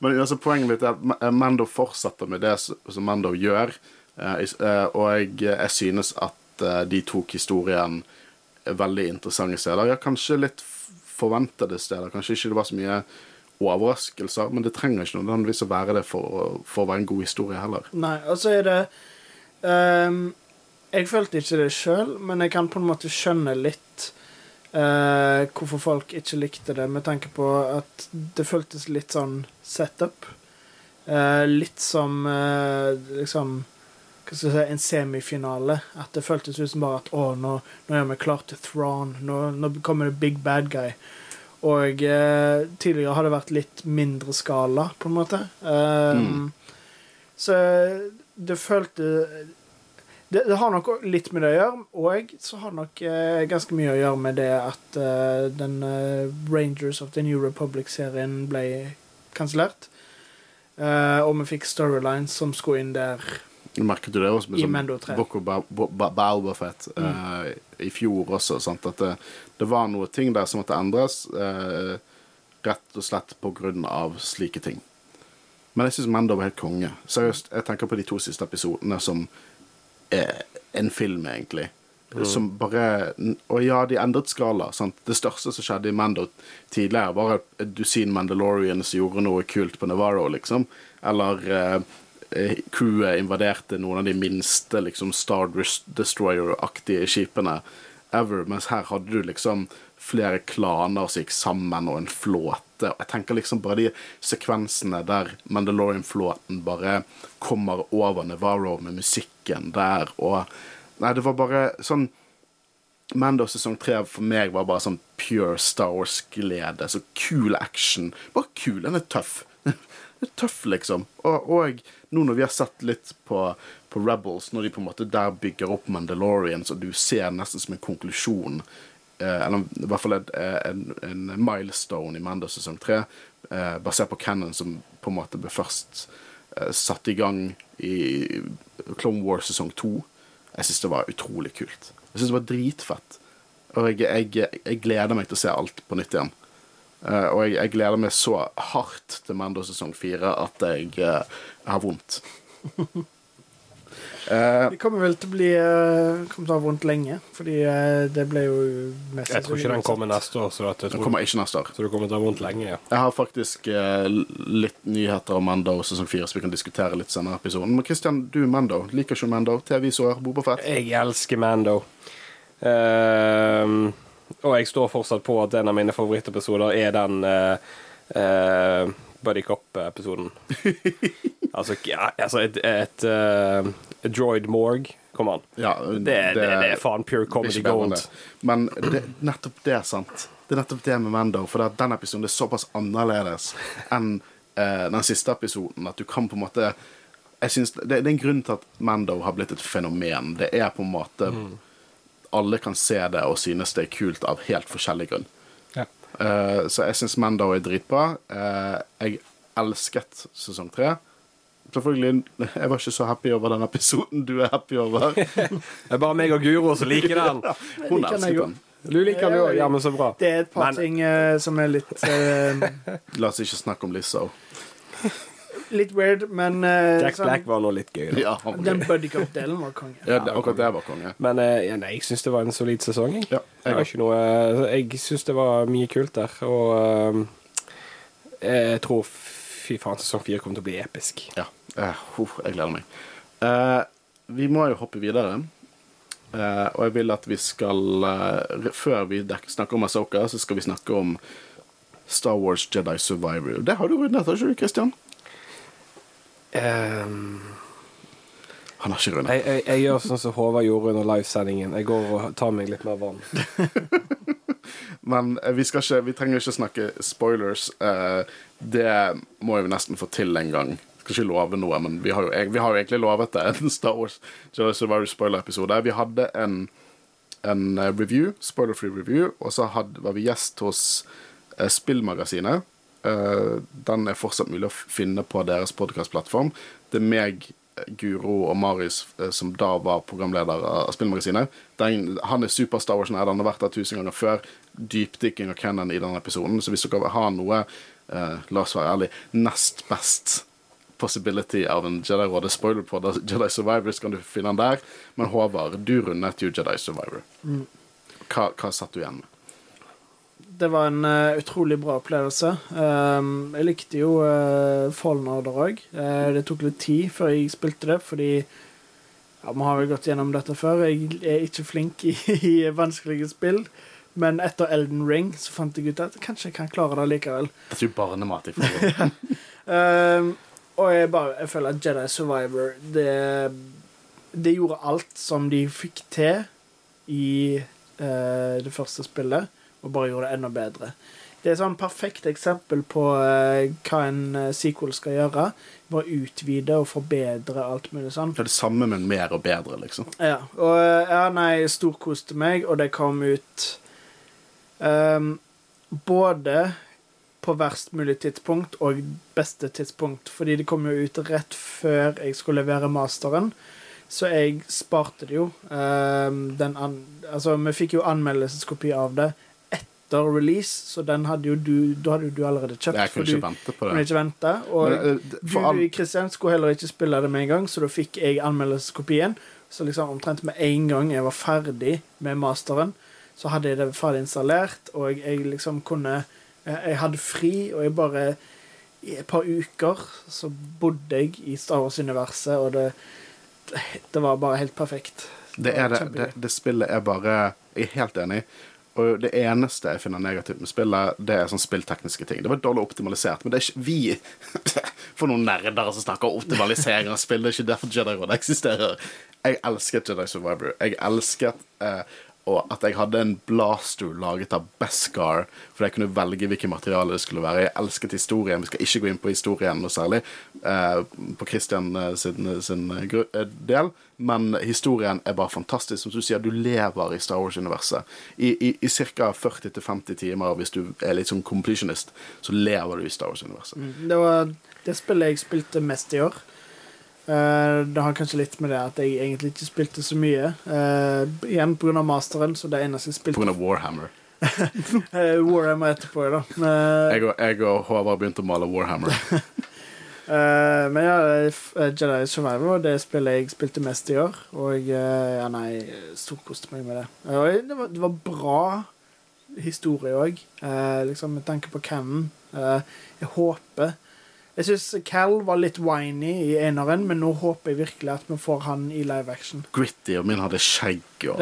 S1: men altså, poenget mitt er at Mando fortsetter med det som Mando gjør. eh, eh, Og jeg, jeg synes at eh, de tok historien veldig interessante steder. Ja, kanskje litt forventede steder. Kanskje ikke det var så mye overraskelser, men det trenger ikke nødvendigvis å være det for, for å være en god historie heller.
S2: Nei, og så er det um, Jeg følte ikke det sjøl, men jeg kan på en måte skjønne litt eh, hvorfor folk ikke likte det, med tanke på at det føltes litt sånn setup. Uh, litt som uh, liksom hva skal jeg si, en semifinale. At det føltes ut som bare at å, nå, nå er vi klar til Thrawn. Nå, nå kommer det big bad guy. Og tidligere har det vært litt mindre skala, på en måte. Mm. Så det følte det, det har nok litt med det å gjøre, og så har det nok eh, ganske mye å gjøre med det at eh, den eh, Rangers of the New Republic-serien ble kansellert. Eh, og vi fikk storylines som skulle inn der.
S1: Merket du det også med sånn
S2: Boko 3.
S1: Ba- Ba- Ba- eh, i fjor også? Sant? At det, det var noe ting der som måtte endres, eh, rett og slett på grunn av slike ting. Men jeg syns Mando var helt konge. Seriøst, jeg tenker på de to siste episodene som en film, egentlig. Som bare Og ja, de endret skala. Sant? Det største som skjedde i Mando tidligere, var et dusin Mandalorians gjorde noe kult på Navarro, liksom. Eller eh, eh, crewet invaderte noen av de minste liksom Star Destroyer-aktige skipene ever, mens her hadde du liksom flere klaner som gikk sammen, og en flåte. Og jeg tenker liksom bare de sekvensene der Mandalorian-flåten bare kommer over Navarro med musikken der, og Nei, det var bare sånn Mando sesong tre for meg var bare sånn pure Star Wars-glede. Så kul action. Bare kul. Den er tøff. [laughs] Den er tøff, liksom. Og, og nå når vi har sett litt på, på Rebels, når de på en måte der bygger opp Mandalorian, så du ser nesten som en konklusjon Eller i hvert fall en, en, en milestone i Mando sesong tre, eh, basert på Cannon, som på en måte ble først eh, satt i gang i Clone Wars sesong to. Jeg syns det var utrolig kult. Jeg syns det var dritfett. Og jeg, jeg, jeg gleder meg til å se alt på nytt igjen. Eh, og jeg, jeg gleder meg så hardt til Mando sesong fire at jeg eh, har vondt. [laughs] Eh,
S2: Det kommer vel til å bli eh, Kommer til å ha vondt lenge, fordi eh, det ble jo mest
S3: Jeg tror ikke den kommer neste år, så, at jeg
S1: den kommer ikke neste år.
S3: så du kommer til å ha vondt lenge. Ja.
S1: Jeg har faktisk eh, litt nyheter om Mando sesong fire, så vi kan diskutere litt senere i episoden. Men Christian, du er Mando. Liker ikke Mando? TV-seer, Bobafett?
S3: Jeg elsker Mando. Ehm, og jeg står fortsatt på at en av mine favorittepisoder er den uh, Buddy Cop-episoden. [laughs] altså, ja, altså et, et eh, droid morg. Kom an.
S1: Ja,
S3: Det, det, det, er faen pure comedy gold.
S1: Men det, nettopp det sant. Det er nettopp det med Mando. For den episoden er såpass annerledes enn uh, den siste episoden at du kan på en måte jeg synes, det, det er en grunn til at Mando har blitt et fenomen. Det er på en måte Alle kan se det og synes det er kult av helt forskjellig grunn.
S3: Ja.
S1: Uh, så jeg syns Mando er dritbra. Uh, jeg elsket sesong tre. Selvfølgelig, jeg var ikke så happy over den episoden du er happy over. [laughs]
S3: Det er bare meg og Guro som liker den. [laughs]
S1: Hun
S2: liker den,
S1: elsket den.
S3: Du liker den jo? Ja, men så bra.
S2: Det er et par
S3: Men-
S2: ting uh, som er litt uh... [laughs]
S1: La oss ikke snakke om Lizzo.
S2: Litt weird, men uh,
S3: Jack
S2: sånn-
S3: Black var nå litt gøy. Da.
S1: Ja, han
S2: Den
S1: gøy.
S2: buddy cup-delen var konge.
S1: ja det, akkurat det var konge.
S3: Men ja, nei, jeg syns det var en solid sesong. Jeg,
S1: Ja,
S3: jeg,
S1: jeg
S3: noe, jeg syns det var mye kult der. Og eh, jeg tror fy faen, sesong fire kommer til å bli episk.
S1: Ja. Uh, jeg gleder meg. Uh, vi må jo hoppe videre. Uh, og jeg vil at vi skal Før vi snakker om Asoka, så skal vi snakke om Star Wars Jedi Survivor. Det har du rundet, har ikke du, Christian?
S3: Ehm,
S1: Han har ikke rundet.
S3: jeg, jeg, jeg gjør sånn som Håvard gjorde under livesendingen. Jeg går og tar meg litt mer vann. [laughs]
S1: Men eh, vi, ikke, vi trenger ikke snakke spoilers. Eh, det må vi nesten få til en gang. Skal ikke love noe, men vi har jo, vi har jo egentlig lovet det. [laughs] En Star Wars Survivor spoiler-episode. Vi hadde en, en eh, review, spoiler-free review, og så hadde, var vi gjest hos eh, Spillmagasinet. Eh, den er fortsatt mulig å finne på deres podkastplattform. Det er meg, Guro og Marius eh, som da var programleder av Spillmagasinet. Den, han er super Star Wars-nerd, han har vært der tusen ganger før. Dypdykking av Kennan i denne episoden. Så hvis dere ha noe, eh, la oss være ærlig, nest best possibility av en Jedi-råde spoiler på det, Jedi Survivor, så kan du finne den der. Men Håvard, du rundet jo Jedi Survivor. Hva, hva satt du igjen med?
S2: Det var en uh, utrolig bra opplevelse. Um, jeg likte jo uh, Fallen Order òg. det tok litt tid før jeg spilte det, fordi ja, Vi har jo gått gjennom dette før. Jeg er ikke flink i, [laughs] i vanskelige spill. Men etter Elden Ring så fant jeg ut at kanskje jeg kan klare det likevel.
S1: Det er jo barnemat i forhold.
S2: Um, og jeg bare jeg føler at Jedi Survivor det, det gjorde alt som de fikk til i uh, det første spillet, og bare gjorde det enda bedre. Det er et sånn perfekt eksempel på eh, hva en eh, sequel skal gjøre. Bare utvide og forbedre alt mulig sånn.
S1: Det er det samme, men mer og bedre, liksom.
S2: Ja, og eh, ja, nei, storkoste meg, og det kom ut um, både på verst mulig tidspunkt og beste tidspunkt, fordi det kom jo ut rett før jeg skulle levere masteren. Så jeg sparte det jo. Um, den an altså, vi fikk jo anmeldelseskopi av det etter release, så den hadde jo du Da hadde du allerede kjøpt.
S1: Jeg kunne
S2: for
S1: ikke vente på
S2: kunne
S1: det.
S2: ikke vente. Og
S1: Men, eh,
S2: du,
S1: all-
S2: Kristian, skulle heller ikke spille det med en gang, så da fikk jeg anmeldelseskopien. Så liksom omtrent med en gang jeg var ferdig med masteren, så hadde jeg det ferdig installert, og jeg liksom kunne Jeg jeg hadde fri, og jeg bare I et par uker så bodde jeg i Star Wars-universet, og det Det var bare helt perfekt.
S1: Det, det, det, det spillet er bare Jeg er helt enig. Og det eneste jeg finner negativt med spillet, det er sånn spilltekniske ting. Det var dårlig optimalisert, men det er ikke vi [laughs] For noen nerder som snakker om optimalisering av spill. Det er ikke derfor Jedi Råd eksisterer. Jeg elsket Jedi Survivor. Jeg elsket eh, og at jeg hadde en blaster laget av Beskar, fordi jeg kunne velge hvilket materiale det skulle være. Jeg elsket historien. Vi skal ikke gå inn på historien noe særlig eh, på Christian eh, sin, sin eh, eh, del, men historien er bare fantastisk. Som du sier, du lever i Star Wars-universet. I, i, i ca. 40-50 timer, hvis du er litt sånn completionist, så lever du i Star Wars-universet.
S2: Det var det spillet jeg spilte mest i år. Eh, det har kanskje litt med det at jeg egentlig ikke spilte så mye. Uh, igjen pga. masteren, så det eneste jeg
S1: På
S2: spilte
S1: av Warhammer.
S2: uh, [laughs] Warhammer etterpå, da. Uh,
S1: Jeg og, jeg og Håvard begynte å male Warhammer.
S2: uh, [laughs] men ja, eh, Jedi Survivor var det spillet jeg spilte mest i år. Og eh, ja, nei, storkoste meg med det. Eh, det var, det var bra historie òg, liksom med tanke på Cannon. Eh, jeg håper Jeg syns Cal var litt whiny i eneren, men nå håper jeg virkelig at vi får han i live action.
S1: Gritty, og min hadde skjegg og,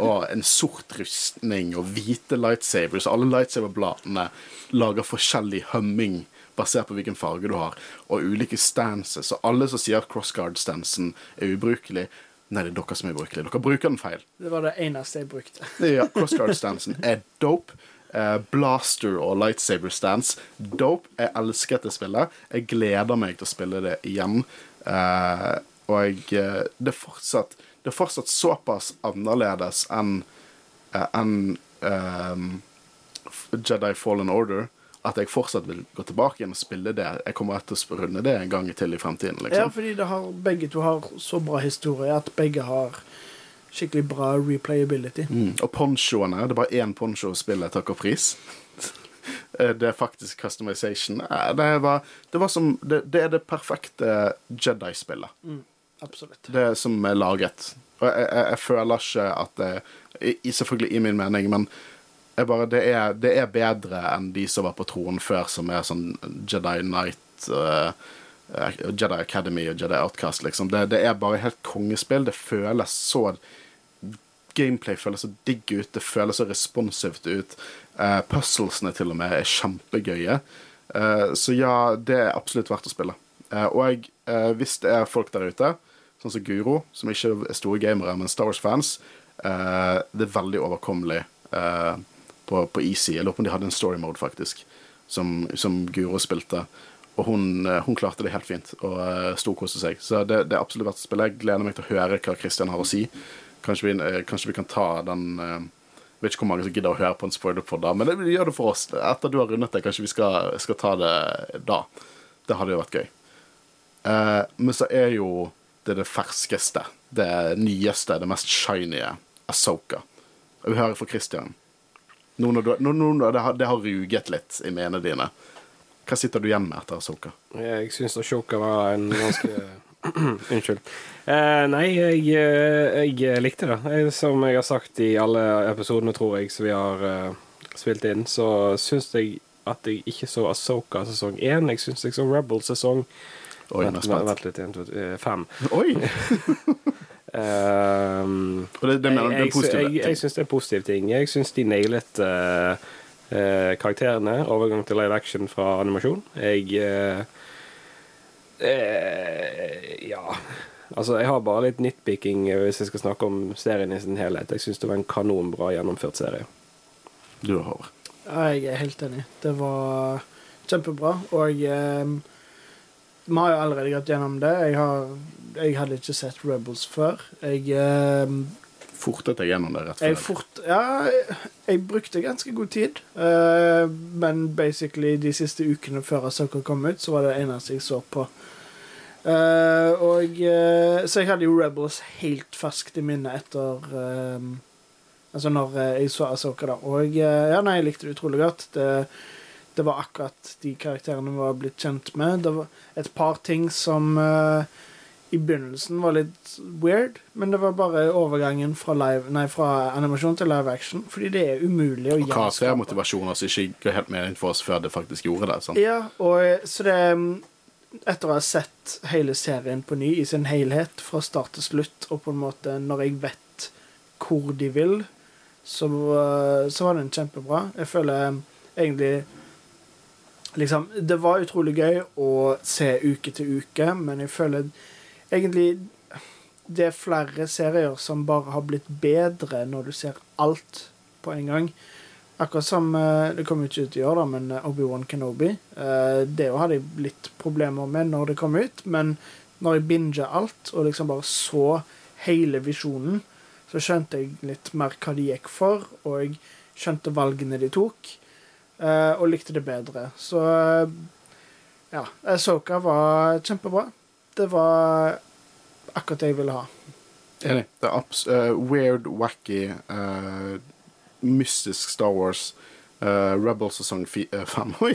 S1: og en sort rustning og hvite lightsabers. Alle lightsaberbladene lager forskjellig humming basert på hvilken farge du har, og ulike stances. Og alle som sier at crossguard-stansen er ubrukelig Nei, det er dere som er ubrukelige. Dere bruker den feil.
S2: Det var det eneste jeg brukte.
S1: Ja, crossguard-stansen er dope. Eh, blaster og lightsaber stance. Dope. Jeg elsker dette spillet. Jeg gleder meg til å spille det igjen. Eh, og jeg, eh, det, er fortsatt, det er fortsatt såpass annerledes enn eh, enn eh, Jedi Fallen Order at jeg fortsatt vil gå tilbake igjen og spille det. Jeg kommer til å runde det en gang til i fremtiden.
S2: Ja,
S1: Liksom.
S2: fordi det har, begge to har så bra historie at begge har skikkelig bra replayability.
S1: Mm. Og ponchoene. Det er bare én poncho spillet takker pris. Eh, det er faktisk customization. Det, var, det, var som, det, det er det perfekte Jedi-spillet.
S2: Absolutt.
S1: Det som er laget. Og jeg, jeg, jeg føler ikke at det Selvfølgelig i min mening, men bare, det, er, det er bedre enn de som var på tronen før, som er sånn Jedi Knight eh, Jedi Academy og Jedi Outcast, liksom. Det, det er bare helt kongespill. Det føles så Gameplay føles så digg ut, det føles så responsivt ut. Uh, puzzlesene til og med er kjempegøye. Uh, så ja, det er absolutt verdt å spille. Uh, og jeg, hvis det er folk der ute, sånn som Guro, som ikke er store gamere, men Star Wars-fans, det er veldig overkommelig på, på Easy. Jeg lurer på om de hadde en story mode, faktisk, som, som Guro spilte. Og hun, hun klarte det helt fint og uh, storkoste seg. Så det, det er absolutt verdt å spille. Jeg gleder meg til å høre hva Christian har å si. Kanskje vi, eh, kanskje vi kan ta den eh, Jeg vet ikke hvor mange som gidder å høre på en spoiler på da, men det, gjør det for oss. Etter du har rundet det, kanskje vi skal, skal ta det da. Det hadde jo vært gøy. Eh, men så er jo det det ferskeste, det nyeste, det mest shiny Asoka. Jeg vil høre fra Christian. Nå når, du, nå, nå det, har, det har ruget litt i menene dine, hva sitter du igjen med etter Asoka?
S3: Jeg syns Ashoka var en ganske [clears throat] Unnskyld. Eh, nei, jeg, eh, jeg likte det. Jeg, som jeg har sagt i alle episodene, tror jeg, som vi har uh, spilt inn, så syns jeg at jeg ikke så Asoka sesong én. Jeg syns jeg så Rebel sesong
S1: Oi,
S3: Vent,
S1: jeg
S3: vent litt, en, to, eh, fem.
S1: Oi!
S3: Um, [laughs]
S1: Og det, det mener du er
S3: jeg,
S1: positivt?
S3: jeg, jeg syns det er positive ting. Jeg syns de nailet uh, uh, karakterene. Overgang til live action fra animasjon. Jeg eh, eh, Ja. Altså, jeg har bare litt nitpicking eh, hvis jeg skal snakke om serien i sin helhet. Jeg syns det var en kanonbra gjennomført serie.
S1: Du, har.
S2: Ja, jeg er helt enig. Det var kjempebra. Og eh, vi har jo allerede gått gjennom det. Jeg, har, jeg hadde ikke sett Rebels før. Jeg, eh,
S1: Fortet deg gjennom det rett
S2: jeg
S1: før?
S2: fort Ja, jeg, jeg brukte ganske god tid. eh, men basically de siste ukene før Asoka kom ut, så var det det eneste jeg så på. Eh, og uh, Så jeg hadde jo Rebels helt ferskt i minnet etter eh, Altså når jeg så Asoka, da. Og ja, nei, jeg likte det utrolig godt. Det, det var akkurat de karakterene vi var blitt kjent med. Det var et par ting som i begynnelsen var litt weird, men det var bare overgangen fra, live, nei, fra animasjon til live action. Fordi det er umulig å
S1: Og
S2: er
S1: motivasjonen som ikke går helt mening for oss før det faktisk gjorde det. sant?
S2: Ja, og så det Etter å ha sett hele serien på ny i sin helhet, fra start til slutt, og på en måte når jeg vet hvor de vil, så, eh, så var den kjempebra. Jeg føler egentlig Liksom, det var utrolig gøy å se uke til uke, men jeg føler egentlig det er flere serier som bare har blitt bedre når du ser alt på en gang. Akkurat som eh, Det kom ikke ut i år, da, men eh, Obi-Wan Kenobi. eh, Det hadde jeg litt problemer med når det kom ut, men når jeg binga alt og liksom bare så hele visjonen, så skjønte jeg litt mer hva de gikk for, og jeg skjønte valgene de tok, og likte det bedre. Så ja, Soka var kjempebra. Det var akkurat det jeg ville ha.
S1: Enig. Det er abs eh, weird, wacky, eh, mystisk Star Wars. Uh, Rebel sesong fi eh, fem. Oi!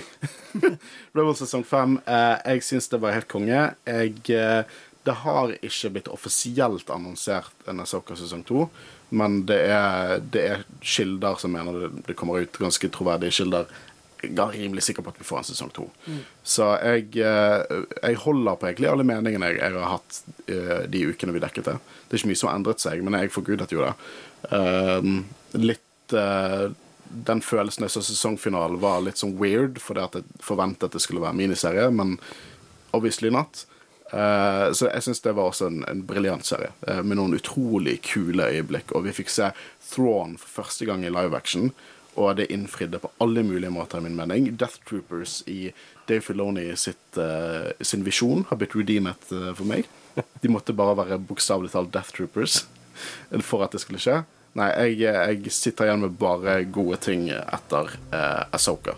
S1: [laughs] Rebel sesong fem. Uh, jeg syns det var helt konge. Jeg, eh, det har ikke blitt offisielt annonsert en Asoka sesong to, men det er, det er kilder som mener det, det kommer ut ganske troverdige kilder. Jeg er rimelig sikker på at vi får en sesong to. Så jeg, eh, jeg holder på egentlig alle meningene jeg, jeg har hatt eh, de ukene vi dekket det. Det er ikke mye som har endret seg, men jeg forgudet jo det. Eh, litt eh, Den følelsen av sesongfinalen var litt sånn weird, fordi at jeg forventet at det skulle være miniserie, men obviously not. Uh, så jeg syns det var også en, en briljant serie, uh, med noen utrolig kule øyeblikk. Og vi fikk se Thrawn for første gang i live action, og det innfridde på alle mulige måter, i min mening. Death Troopers i Dave Filoni sitt, uh, sin visjon har blitt redeemet for meg. De måtte bare være bokstavelig talt Death Troopers [laughs] for at det skulle skje. Nei, jeg, jeg sitter igjen med bare gode ting etter eh, Asoka.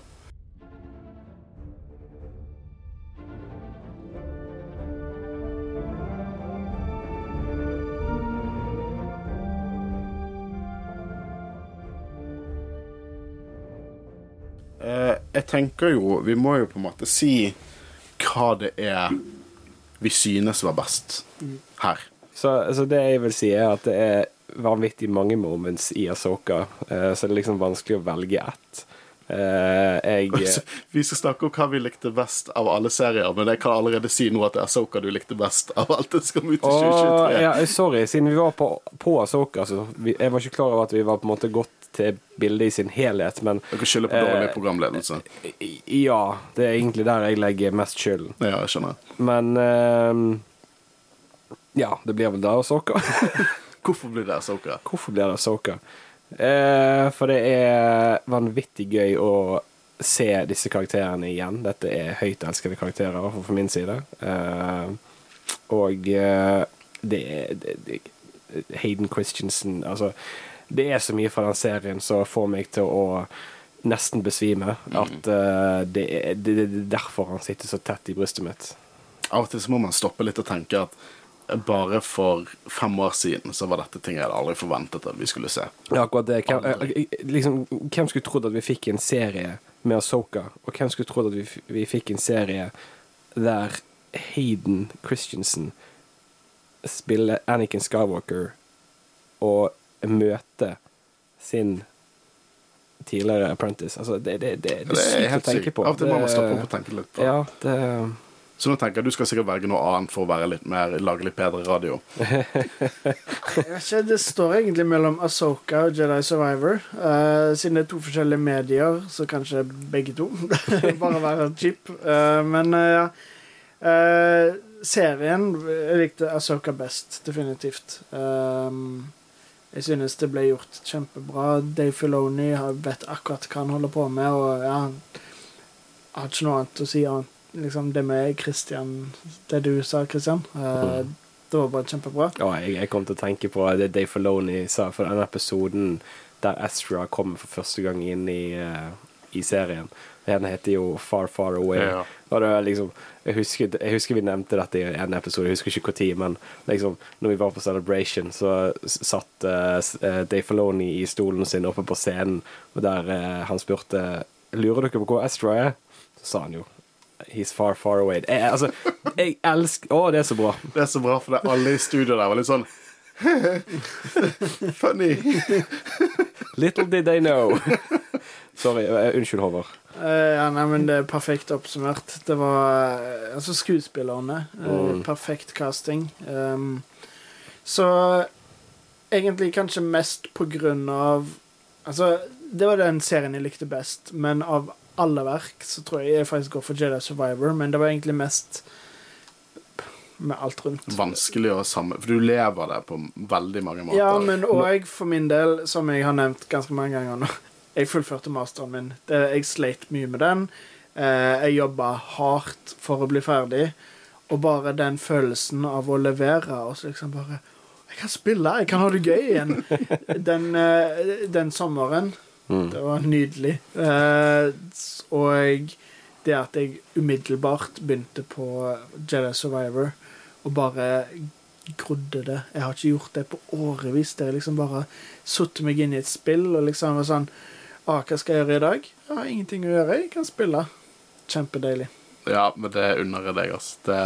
S1: Eh, jeg tenker jo Vi må jo på en måte si hva det er vi synes var best her.
S3: Så, så det jeg vil si, er at det er vanvittig mange moments i Asoka, eh, så det er liksom vanskelig å velge ett. Eh, jeg
S1: Altså, vi skal snakke om hva vi likte best av alle serier, men jeg kan allerede si nå at det er Asoka du likte best av alt det som kom ut i
S3: Åh,
S1: 2023.
S3: ja, sorry, siden vi var på, på Asoka, så vi, jeg var ikke klar over at vi var på en måte gått til bildet i sin helhet, men
S1: Dere skylder på dårlig programledelse.
S3: ja, det er egentlig der jeg legger mest skylden.
S1: Ja, jeg skjønner.
S3: Men eh, ja, det blir vel da Asoka. [laughs]
S1: Hvorfor blir det Asoka?
S3: Hvorfor blir det Asoka? Eh, for det er vanvittig gøy å se disse karakterene igjen. Dette er høyt elskede karakterer, i hvert fall fra min side. Eh, og eh, det er det, det, Hayden Christensen Altså, det er så mye fra den serien som får meg til å nesten besvime. At eh, det, er, det, det er derfor han sitter så tett i brystet mitt.
S1: Av og til så må man stoppe litt og tenke at bare for fem år siden så var dette ting jeg hadde aldri forventet at vi skulle se.
S3: Ja, akkurat det. Hvem, eh, liksom, hvem skulle trodd at vi fikk en serie med Asoka? Og hvem skulle trodd at vi, vi fikk en serie der Hayden Christensen spiller Anakin Skywalker og møter sin tidligere apprentice? Altså, det, det, det, det, er sykt å tenke på.
S1: Av og til må man stoppe opp og tenke litt på.
S3: Ja, det
S1: Så nå tenker jeg du skal sikkert velge noe annet for å være litt mer, lage litt bedre radio. [laughs]
S2: Det står egentlig mellom Asoka og Jedi Survivor. Uh, siden det er to forskjellige medier, så kanskje begge to. [laughs] Bare være cheap. Uh, men eh, ja. Uh, serien Jeg likte Asoka best, definitivt. Eh, jeg synes det ble gjort kjempebra. Dave Filoni vet akkurat hva han holder på med, og ja, har ikke noe annet å si annet. Liksom det med Christian Det du sa, Christian. Eh, det var bare kjempebra.
S3: Ja, jeg, jeg kom til å tenke på det Dave Filoni sa for den episoden der Astra kommer for første gang inn i, uh, i serien. Den heter jo Far Far Away.
S1: Ja.
S3: Og det er liksom, jeg, husker, jeg husker vi nevnte dette i en episode, jeg husker ikke når, men liksom, når vi var på Celebration, så satt uh, eh, Dave Filoni i stolen sin oppe på scenen, og der uh, han spurte Lurer dere på hvor Astra er? Så sa han jo He's far, far away. Jeg, altså, jeg elsker Å, det er så bra.
S1: Det er så bra, for det er alle i studio der var litt sånn [laughs] Funny.
S3: Little did they know. Sorry. eh, Unnskyld, Håvard.
S2: Uh, ja, nei, men Det er perfekt oppsummert. Det var eh, Altså, skuespillerne. Uh,
S3: Mm.
S2: Perfekt casting. Um, så egentlig kanskje mest på grunn av Altså, det var den serien jeg likte best, men av alle verk så tror jeg jeg faktisk går for Jedi Survivor, men det var egentlig mest med alt rundt.
S1: Vanskelig å sammen... For du lever det på veldig mange måter.
S2: Ja, men òg for min del, som jeg har nevnt ganske mange ganger nå [laughs] Jeg fullførte masteren min. Det, jeg sleit mye med den. Eh, jeg jobba hardt for å bli ferdig. Og bare den følelsen av å levere og så liksom bare Jeg kan spille, jeg kan ha det gøy igjen. [laughs] Den, eh, den sommeren. Det var nydelig. Eh, og det at jeg umiddelbart begynte på Jedi Survivor og bare grodde det. Jeg har ikke gjort det på årevis. Der jeg liksom bare satte meg inn i et spill og liksom var sånn ah, Hva skal jeg gjøre i dag? Jeg har ingenting å gjøre. Jeg kan spille. Kjempedeilig.
S1: Ja, men det unner jeg deg, altså. Det...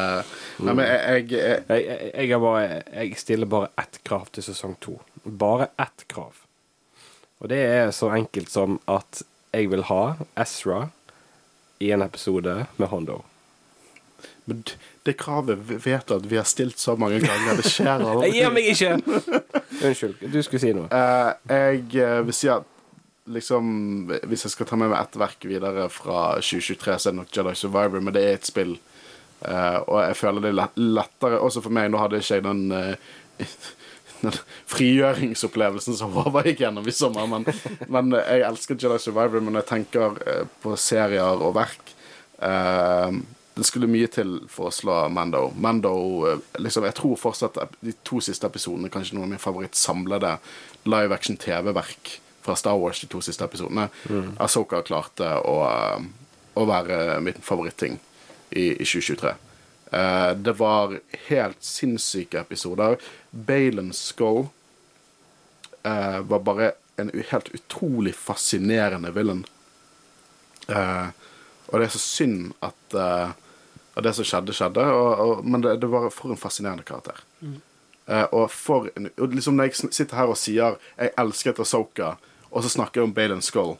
S1: Nei, men jeg, jeg, jeg
S3: Jeg, jeg, jeg, bare, jeg stiller bare ett krav til sesong to. Bare ett krav. Og det er så enkelt som at jeg vil ha Ezra i en episode med Hondo.
S1: Men det kravet vet du at vi har stilt så mange ganger. Det skjer aldri. [laughs]
S3: Jeg gir meg ikke! Unnskyld, du skulle si noe.
S1: Uh, jeg eh, vil si at liksom Hvis jeg skal ta med meg ett verk videre fra 2023, så er det nok Jedi Survivor, men det er et spill. Uh, og jeg føler det er lettere Også for meg, nå hadde ikke jeg den eh, den frigjøringsopplevelsen som Håvard gikk gjennom i sommer, men, men jeg elsker Jedi Survivor. Men jeg tenker eh, på serier og verk eh, Det skulle mye til for å slå Mando. Mando eh, liksom, Jeg tror fortsatt de to siste episodene kanskje noen av mine favorittsamlede live action TV-verk fra Star Wars, de to siste episodene. Asoka klarte å, å være min favoritting i, i 2023. Eh, det var helt sinnssyke episoder. Balen Skull eh, var bare en helt utrolig fascinerende villain. Eh, og det er så synd at, at det som skjedde, skjedde. Og, og, men det, det var for en fascinerende karakter. Eh, og for en, og liksom Når jeg sitter her og sier 'jeg elsket Asoka', og så snakker jeg om Balen Skull,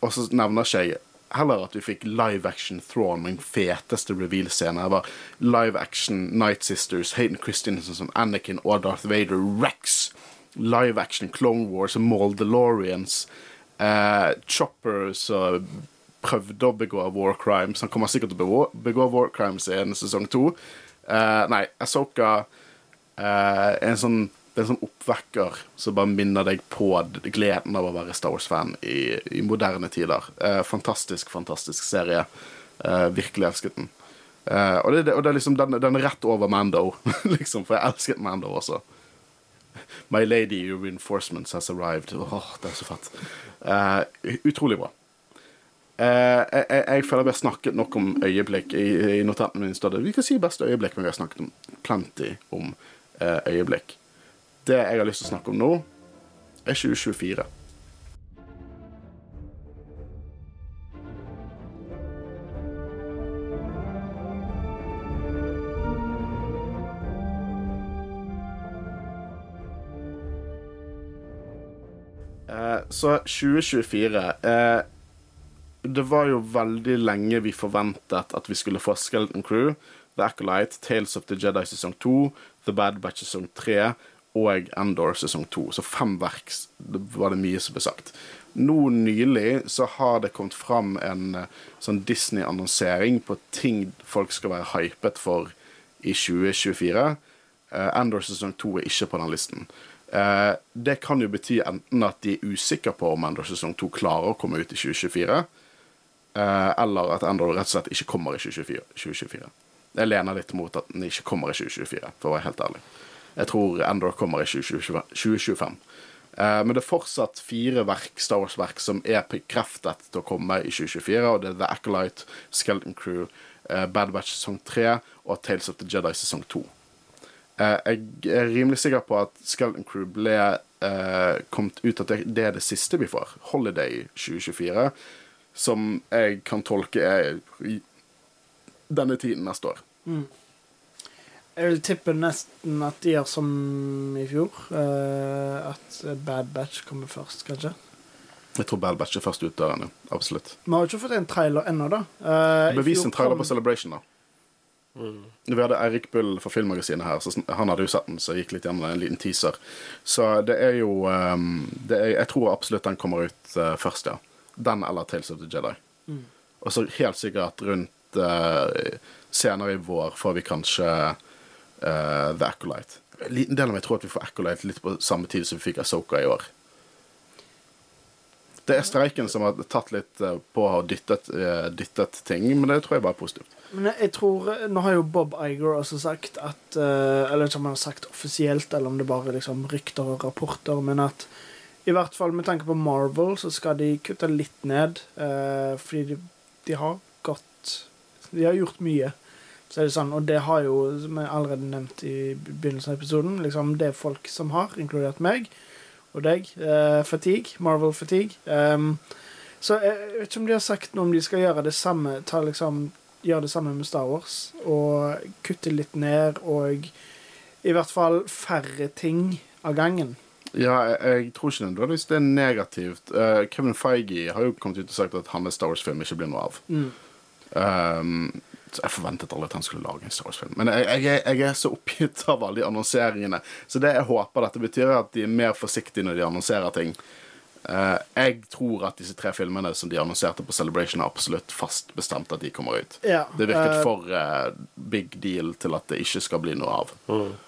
S1: og så nevner ikke jeg heller at vi fikk live action Thrawn, min feteste reveal-scene. Var live action Night Sisters, Hayden Christensen som Anakin og Darth Vader, Rex, live action Clone Wars og Mauldalorians, eh, Chopper som prøvde å begå war crimes. Han kommer sikkert til å begå, begå war crimes i en sesong to. Eh, nei, Asoka eh, en sånn det er en sånn oppvekker som bare minner deg på gleden av å være Star Wars-fan i, i moderne tider. Eh, fantastisk, fantastisk serie. Eh, virkelig elsket den. Eh, og, det, og det er liksom den, den er rett over Mando, [laughs] liksom, for jeg elsket Mando også. My lady, your reinforcements has arrived. Åh, det er så fett. Eh, utrolig bra. Eh, jeg, jeg, jeg føler vi har snakket nok om øyeblikk. I, i notatene mine Vi kan si best øyeblikk, men vi har snakket om plenty om eh, øyeblikk. Det jeg har lyst til å snakke om nå, er 2024. Eh, så 2024 eh, Det var jo veldig lenge vi forventet at vi skulle få Skeleton Crew, The Acolyte, Tales of the Jedi sesong 2, The Bad Batch sesong 3 og Endor sesong 2. Så fem verk var det mye som ble sagt. Nå nylig så har det kommet fram en eh, sånn Disney-annonsering på ting folk skal være hypet for i 2024. Uh, Endor sesong 2 er ikke på den listen. Uh, det kan jo bety enten at de er usikre på om Endor sesong 2 klarer å komme ut i 2024, uh, eller at Endor rett og slett ikke kommer i 2024. 2024. Jeg lener litt mot at den ikke kommer i 2024, for å være helt ærlig. Jeg tror Endor kommer i 2025. 2025. Eh, men det er fortsatt fire verk, Star Wars-verk som er bekreftet til å komme i 2024, og det er The Acolyte, Skeleton Crew, eh, Bad Batch sesong 3 og Tales of the Jedi sesong 2. Eh, jeg er rimelig sikker på at Skeleton Crew ble eh, kommet ut at det, er det siste vi får. Holiday 2024. Som jeg kan tolke er denne tiden neste år.
S2: Jeg vil tippe nesten at de gjør som i fjor. Uh, at Bad Batch kommer først, kanskje.
S1: Jeg tror Bad Batch er først ut dørene. Absolutt.
S2: Vi har jo ikke fått en trailer ennå, da. Uh,
S1: Bevis en trailer
S2: kom-
S1: på Celebration, da. Vi hadde Eirik Bull fra Filmmagasinet her, så han hadde jo sett den, så jeg gikk litt gjennom en liten teaser. Så det er jo um, det er, Jeg tror absolutt den kommer ut uh, først, ja. Den eller Tales of the Jedi. Og så helt sikkert rundt eh, senere i vår får vi kanskje eh, The Acolyte. En liten del av meg tror at vi får Acolyte litt på samme tid som vi fikk Asoka i år. Det er streiken som har tatt litt eh, på ha dyttet, eh, dyttet ting, men det tror jeg bare er positivt.
S2: Men jeg tror Nå har jo Bob Iger også sagt at Eller ikke om han har sagt offisielt, eller om det bare er liksom rykter og rapporter, men at i hvert fall med tanke på Marvel så skal de kutte litt ned, fordi de, de har gått De har gjort mye. Så er det sånn, Og det har jo, som jeg allerede nevnt i begynnelsen av episoden, liksom det folk som har, inkludert meg og deg, eh, fatigue, Marvel fatigue. Um, så jeg vet ikke om de har sagt noe om de skal gjøre det samme ta liksom, gjøre det samme med Star Wars. Og kutte litt ned, og i hvert fall færre ting av gangen.
S1: Ja, jeg, jeg tror ikke nødvendigvis det er negativt. Uh, Kevin Feige har jo kommet ut og sagt at hans Star Wars-film ikke blir noe av.
S2: Mm.
S1: Um, så jeg forventet aldri at han skulle lage en Star Wars-film. Men jeg, jeg, jeg er så oppgitt av alle de annonseringene. Så det jeg håper dette betyr, er at de er mer forsiktige når de annonserer ting. Uh, jeg tror at disse tre filmene som de annonserte på Celebration, er absolutt fast bestemt at de kommer ut.
S2: Ja,
S1: Det virket
S2: uh,
S1: for uh, big deal til at det ikke skal bli noe av.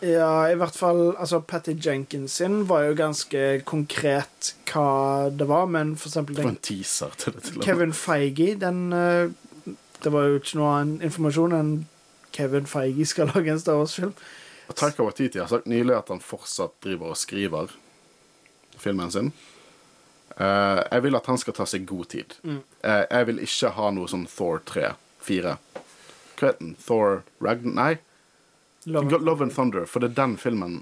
S2: Ja, i hvert fall altså Patty Jenkins sin var jo ganske konkret hva det var, men for eksempel den, for
S1: en teaser til det. til.
S2: Kevin Feige, den Det var jo ikke noe annen informasjon enn Kevin Feige skal lage en Star Wars-film.
S1: Taika Watiti har sagt nylig at han fortsatt driver og skriver filmen sin. Uh, jeg vil at han skal ta seg god tid. Eh, jeg vil ikke ha noe sånn Thor 3, 4. Hva heter den? Thor Ragnar... Nei,
S2: Love-
S1: Love and Thunder. For det er den filmen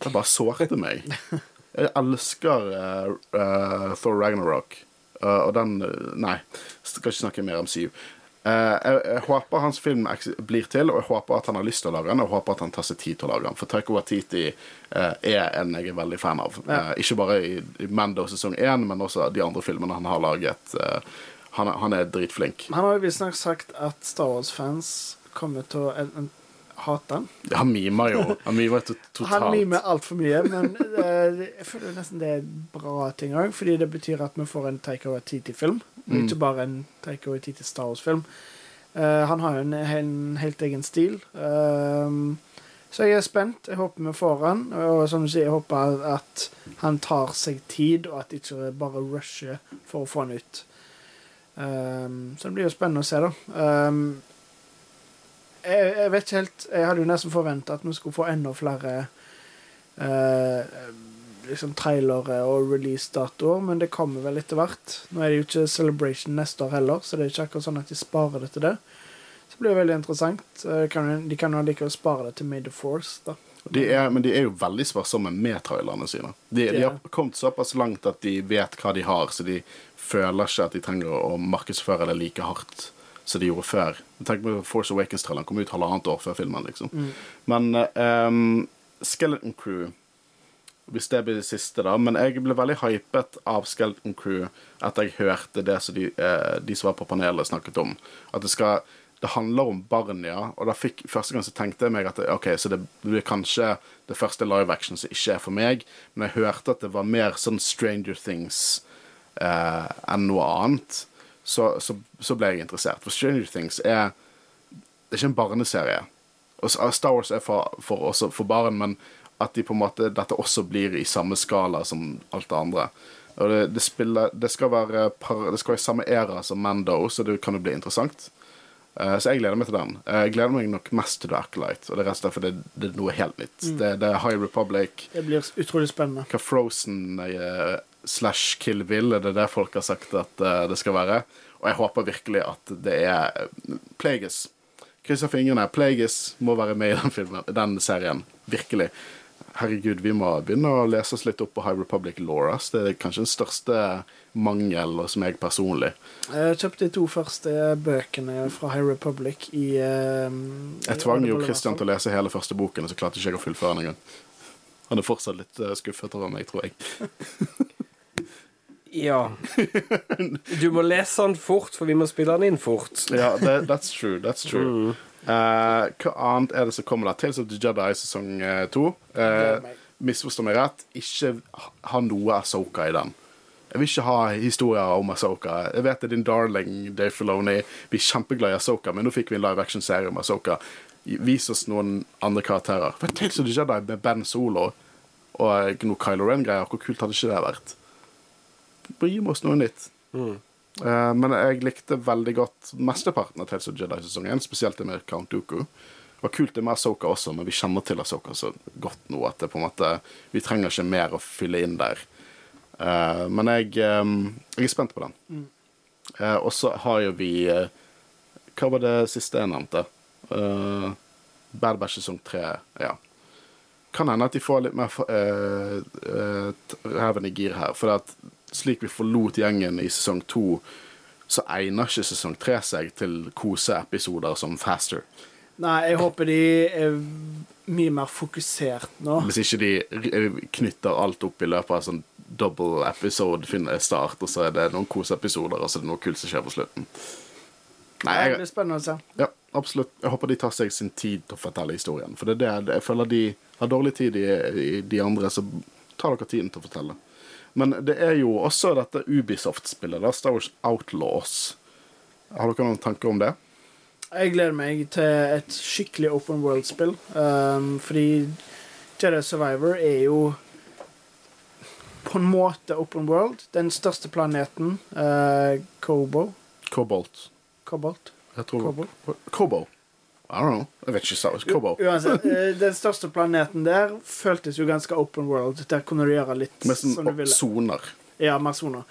S1: Det bare sårte meg. [laughs] Jeg elsker uh, Thor Ragnarok. Og den Nei, skal ikke snakke mer om MCU. Eh, jeg, jeg håper hans film blir til, og jeg håper at han har lyst til å lage den. Og jeg håper at han tar seg tid til å lage den. For Taiko Waititi eh, er en jeg er veldig fan av.
S2: Ja.
S1: Eh, ikke bare i, i Mando sesong én, men også de andre filmene han har laget. Han, han er dritflink.
S2: Han har jo visstnok sagt at Star Wars-fans kommer til å en, en, hate han.
S1: Han mimer jo. Han mimer to totalt.
S2: Han mimer altfor mye, men uh, jeg føler nesten det er en bra ting òg, fordi det betyr at vi får en Taika Waititi-film,
S1: Mm.
S2: ikke bare en Taika Waititi Star Wars-film. Uh, han har jo en, en helt egen stil. Uh, så jeg er spent. Jeg håper vi får han. Og som du sier, jeg håper at han tar seg tid, og at ikke bare rusher for å få han ut. Um, så det blir jo spennende å se, da. Ehm, jeg, jeg vet ikke helt Jeg hadde jo nesten forventa at vi skulle få enda flere eh, liksom trailere og releasedatoer, men det kommer vel etter hvert. Nå er det jo ikke Celebration neste år heller, så det er ikke akkurat sånn at de sparer det til det. Så det blir veldig interessant. Eh, De kan jo likevel spare det til Made of Force, da.
S1: De er, men de er jo veldig sparsomme med trailerne sine. De, de har kommet såpass langt at de vet hva de har, så de føler ikke at de trenger å markedsføre det like hardt som de gjorde før. Tenk på Force Awakens-traileren kom ut halvannet år før filmen, liksom. Men um, Skeleton Crew hvis det blir det siste, da. Men jeg ble veldig hypet av Skeleton Crew etter jeg hørte det som de, eh, de som var på panelet, snakket om. At det skal Det handler om Barnia, og da fikk første gang så tenkte jeg meg at OK, så det blir kanskje det første live action som ikke er for meg, men jeg hørte at det var mer sånn Stranger Things eh, enn noe annet, så, så, så ble jeg interessert. For Stranger Things er Det er ikke en barneserie. Og Star Wars er for, for, også for barn, men at de på en måte, dette også blir i samme skala som alt det andre. Og det, det, spiller, det, skal være par, det skal være i samme era som Mando, så det kan jo bli interessant. Uh, så jeg gleder meg til den. Eh, Jeg gleder meg nok mest til The Acolyte, og det resten er fordi det, det er noe helt nytt. Det, det er High Republic,
S2: Det blir utrolig spennende.
S1: hva Frozen eh, slash Kill Bill er det det folk har sagt at eh, det skal være. Og jeg håper virkelig at det er uh, Plagueis. Krysser fingrene. Plagueis må være med i den, filmen, den serien. Virkelig. Herregud, vi må begynne å lese oss litt opp på High Republic Lauras. Det er kanskje den største mangel hos meg personlig.
S2: Jeg kjøpte de to første bøkene fra High Republic i eh,
S1: Jeg tvang jo Christian til å lese hele første boken, og så klarte ikke jeg å fullføre den engang. Han er fortsatt litt eh, skuffet over meg, tror jeg. [laughs]
S3: Ja. [laughs] Du må lese den fort, for vi må spille den inn fort.
S1: Ja, det, that's true. That's true. Eh, hva annet er det som kommer der? Tales of the Jedi sesong eh, to. Uh. Misforstå meg rett, ikke ha noe Asoka i den. Jeg vil ikke ha historier om Asoka. Jeg vet det er din darling Dave Filoni. Vi er kjempeglad i Asoka, men nå fikk vi en live action-serie om Asoka. Vis oss noen andre karakterer. For Tales of the Jedi med Ben Solo og noe Kylo Ren-greier, hvor kult hadde ikke det vært? Bare gi oss noe nytt. Eh, men jeg likte veldig godt mesteparten av Tales of Jedi sesong 1, spesielt det med Count Dooku. Det var kult det med Asoka også, men vi kjenner til Asoka så godt nå at det på en måte Vi trenger ikke mer å fylle inn der. Uh, men jeg, um, jeg er spent på den. Eh, og så har jo vi Hva var det siste jeg nevnte? Uh, Bad Batch sesong tre. Ja. Kan hende at de får litt mer uh, reven i gir her. For at slik vi forlot gjengen i sesong to, så egner ikke sesong tre seg til koseepisoder som Faster.
S2: Nei, jeg håper de er mye mer fokusert nå.
S1: Hvis ikke de knytter alt opp i løpet av sånn double episode finner start, og så er det noen koseepisoder, og så er det noe kult som skjer på slutten. Nei,
S2: Det
S1: jeg,
S2: blir spennende å se.
S1: ja, absolutt. Jeg håper de tar seg sin tid til å fortelle historien. For det er det jeg føler de har dårlig tid i, i de andre, så tar dere tiden til å fortelle. Men det er jo også dette Ubisoft-spillet, da, Star Wars Outlaws. Har dere noen tanker om det?
S2: Jeg gleder meg til et skikkelig open world-spill. Um, fordi Jedi Survivor er jo på en måte open world. Den største planeten, uh, Kobo
S1: Kobolt.
S2: Kobolt?
S1: Jeg tror
S2: Kobo?
S1: Kobo. I don't know. Jeg vet ikke Star Wars.
S2: Uansett, eh, den største planeten der føltes jo ganske open world. Der kunne du gjøre litt
S1: Med
S2: som du
S1: sånn
S2: ville.
S1: soner.
S2: Ja, mer soner.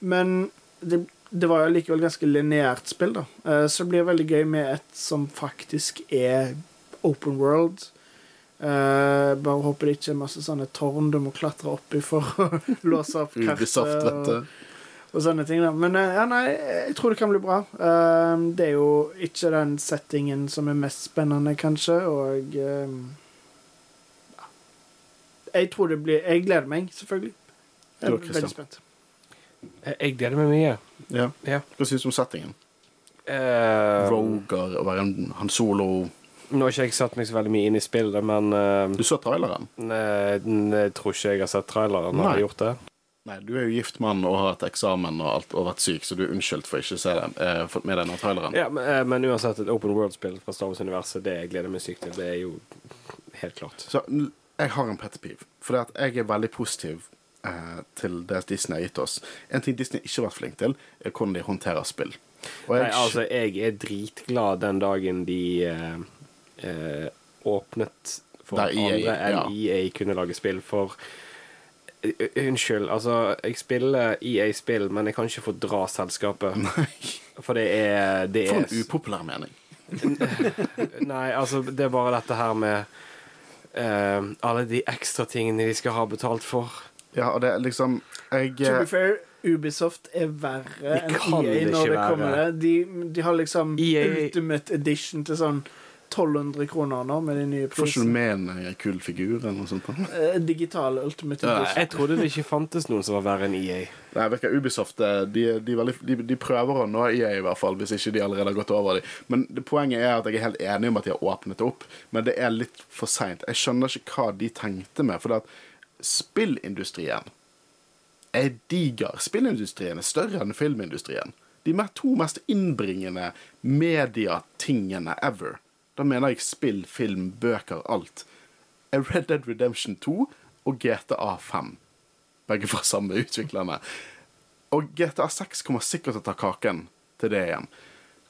S2: Men det, det var jo likevel ganske lineært spill, da. Eh, Så det blir veldig gøy med et som faktisk er open world. Eh, bare håper det ikke er masse sånne tårn du må klatre opp i for å [laughs] låse opp
S1: Ubisoft, vet du.
S2: Og sånne ting. da. Men eh, ja, nei, jeg tror det kan bli bra. Um, det er jo ikke den settingen som er mest spennende, kanskje, og um, ja. Jeg tror det blir Jeg gleder meg, selvfølgelig. Jeg
S1: Du
S2: er veldig spent.
S3: Jeg gleder meg mye.
S1: Ja.
S3: Ja.
S1: Hva syns du om settingen?
S3: Uh,
S1: Roger og være en Han Solo
S3: nå har ikke jeg satt meg så veldig mye inn i spillet, men uh,
S1: Du så traileren?
S3: ne- ne- jeg tror ikke jeg har sett traileren. Har
S1: Nei.
S3: jeg gjort det?
S1: Nei, du er jo gift mann og har hatt eksamen og, alt, og vært syk, så du er unnskyldt for ikke å se det. Eh, med deg den traileren.
S3: Ja, men, eh, men uansett, et open world-spill fra Star Wars-universet, det jeg gleder meg sykt til. Det er jo helt klart.
S1: Så jeg har en pet peeve. For det at jeg er veldig positiv eh, til det Disney har gitt oss. En ting Disney ikke har vært flink til, er hvordan de håndterer spill. Og jeg,
S3: Nei, altså, jeg er dritglad den dagen de eh, eh, åpnet for
S1: Der
S3: at
S1: EA,
S3: andre enn
S1: ja.
S3: EA kunne lage spill, for Unnskyld, altså, jeg spiller EA-spill, men jeg kan ikke fordra selskapet. [laughs] For det er, det
S1: For
S3: er
S1: en upopulær mening. [laughs]
S3: Nei, altså, det er bare dette her med uh, alle de ekstra tingene de skal ha betalt for.
S1: Ja, og det er liksom Jeg
S2: To be
S1: eh,
S2: fair, Ubisoft er verre enn EA når det kommer De, de har liksom
S3: EA
S2: Ultimate Edition til sånn 1200 kroner nå med de nye
S1: får ikke du
S2: prisene.
S1: med en eh, kul figur eller noe sånt?
S2: Eh, Digital Ultimate
S1: Ja,
S2: Edition.
S3: Jeg trodde det ikke fantes noen som var verre enn EA.
S1: Nei, virker Ubisoft eh, de, de, veldig, de, de prøver å nå EA, i hvert fall, hvis ikke de allerede har gått over dem. Men det, poenget er at jeg er helt enig om at de har åpnet opp, men det er litt for seint. Jeg skjønner ikke hva de tenkte med, for det at spillindustrien er diger. Spillindustrien er større enn filmindustrien. De to mest innbringende mediatingene ever. Da mener jeg spill, film, bøker, alt. Er Red Dead Redemption 2 og GTA 5. Begge fra samme utviklerne. Og GTA 6 kommer sikkert til å ta kaken til det igjen.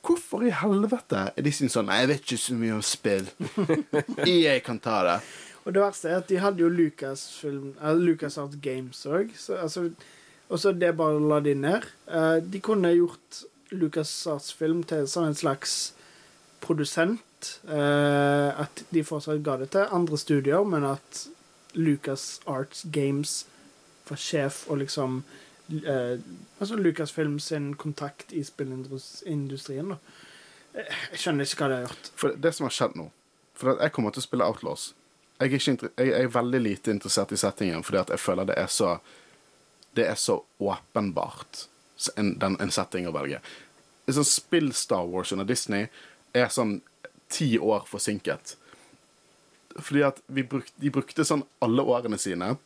S1: Hvorfor i helvete er de sånn jeg vet ikke så mye om spill. [laughs] Jeg kan ta det.
S2: Og det verste er at de hadde jo Lucasfilm Lucas Art Games òg. Altså, og så det bare la de ned. Eh, de kunne gjort Lucas Arts film til sånn en slags produsent. Eh, at de fortsatt ga det til andre studier, men at Lucas Arts Games var sjef og liksom uh, Altså Lucasfilm sin kontakt i spillindustrien, da. Eh, Jeg skjønner ikke hva de har gjort.
S1: For det som har skjedd nå For at jeg kommer til å spille Outlaws. Jeg er, ikke, jeg er veldig lite interessert i settingen fordi at jeg føler det er så Det er så åpenbart en, en setting å velge. Et sånt spill Star Wars under Disney er sånn ti år forsinket. Fordi at vi bruk, de brukte sånn alle årene sine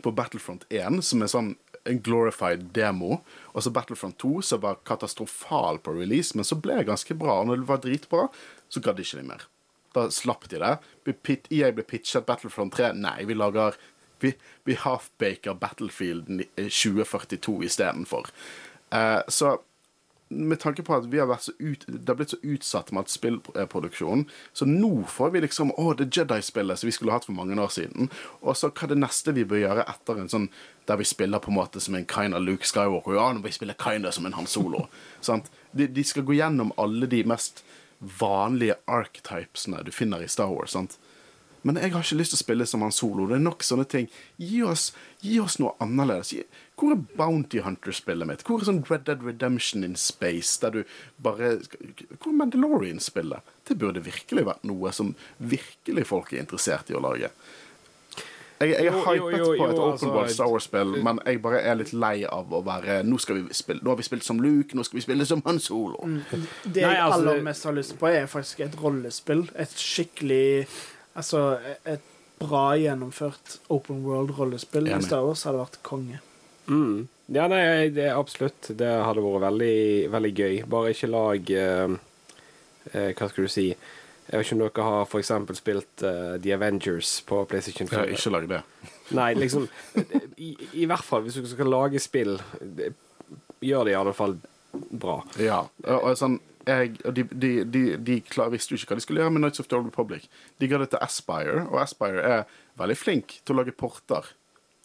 S1: på Battlefront 1, som er sånn en glorified demo, og så Battlefront 2, som var katastrofal på release, men så ble det ganske bra. Og når det var dritbra, så gadd ikke de mer. Da slapp de det. EA ble pitchet Battlefront 3. Nei, vi lager Vi, vi halfbaker Battlefield ni- eh, 2042 istedenfor. Uh, så med tanke på at vi har vært så ut, det har blitt så utsatt med at spillproduksjonen så nå får vi liksom Å, det Jedi-spillet som vi skulle hatt for mange år siden. Og så hva er det neste vi bør gjøre etter en sånn der vi spiller på en måte som en kind of Luke Skywalker? Ja, nå vi spiller kind of som en Han Solo. [laughs] sant? De, de skal gå gjennom alle de mest vanlige archetypesene du finner i Star Wars. sant? Men jeg har ikke lyst til å spille som Han Solo. Det er nok sånne ting. Gi oss, gi oss noe annerledes. Hvor er Bounty Hunter-spillet mitt? Hvor er sånn Red Dead Redemption in Space, der du bare Hvor er Mandalorian-spillet? Det burde virkelig vært noe som virkelig folk er interessert i å lage. Jeg, jeg er hypet
S3: jo,
S1: på et
S3: jo,
S1: Open
S3: altså,
S1: World Star Wars-spill, men jeg bare er litt lei av å være Nå, skal vi spille, nå har vi spilt som Luke, nå skal vi spille som Han Solo. [laughs]
S2: Det jeg
S3: altså-
S2: aller mest har lyst på, er faktisk et rollespill. Et skikkelig Altså et bra gjennomført open world-rollespill i. Star Wars hadde vært konge.
S3: Mm. Ja, nei, det er absolutt. Det hadde vært veldig, veldig gøy. Bare ikke lag eh, eh, Hva skal du si? Jeg vet ikke om dere har for eksempel spilt uh, The Avengers på PlayStation 4.
S1: Ja, ikke lag det. [laughs]
S3: Nei, liksom i, I hvert fall hvis du skal lage spill, det, gjør det i alle fall bra.
S1: Ja, og, og sånn jeg, de, de, de, de klar, visste jo ikke hva de skulle gjøre med Nights of the Old Republic. De ga det til Aspire, og Aspire er veldig flink til å lage porter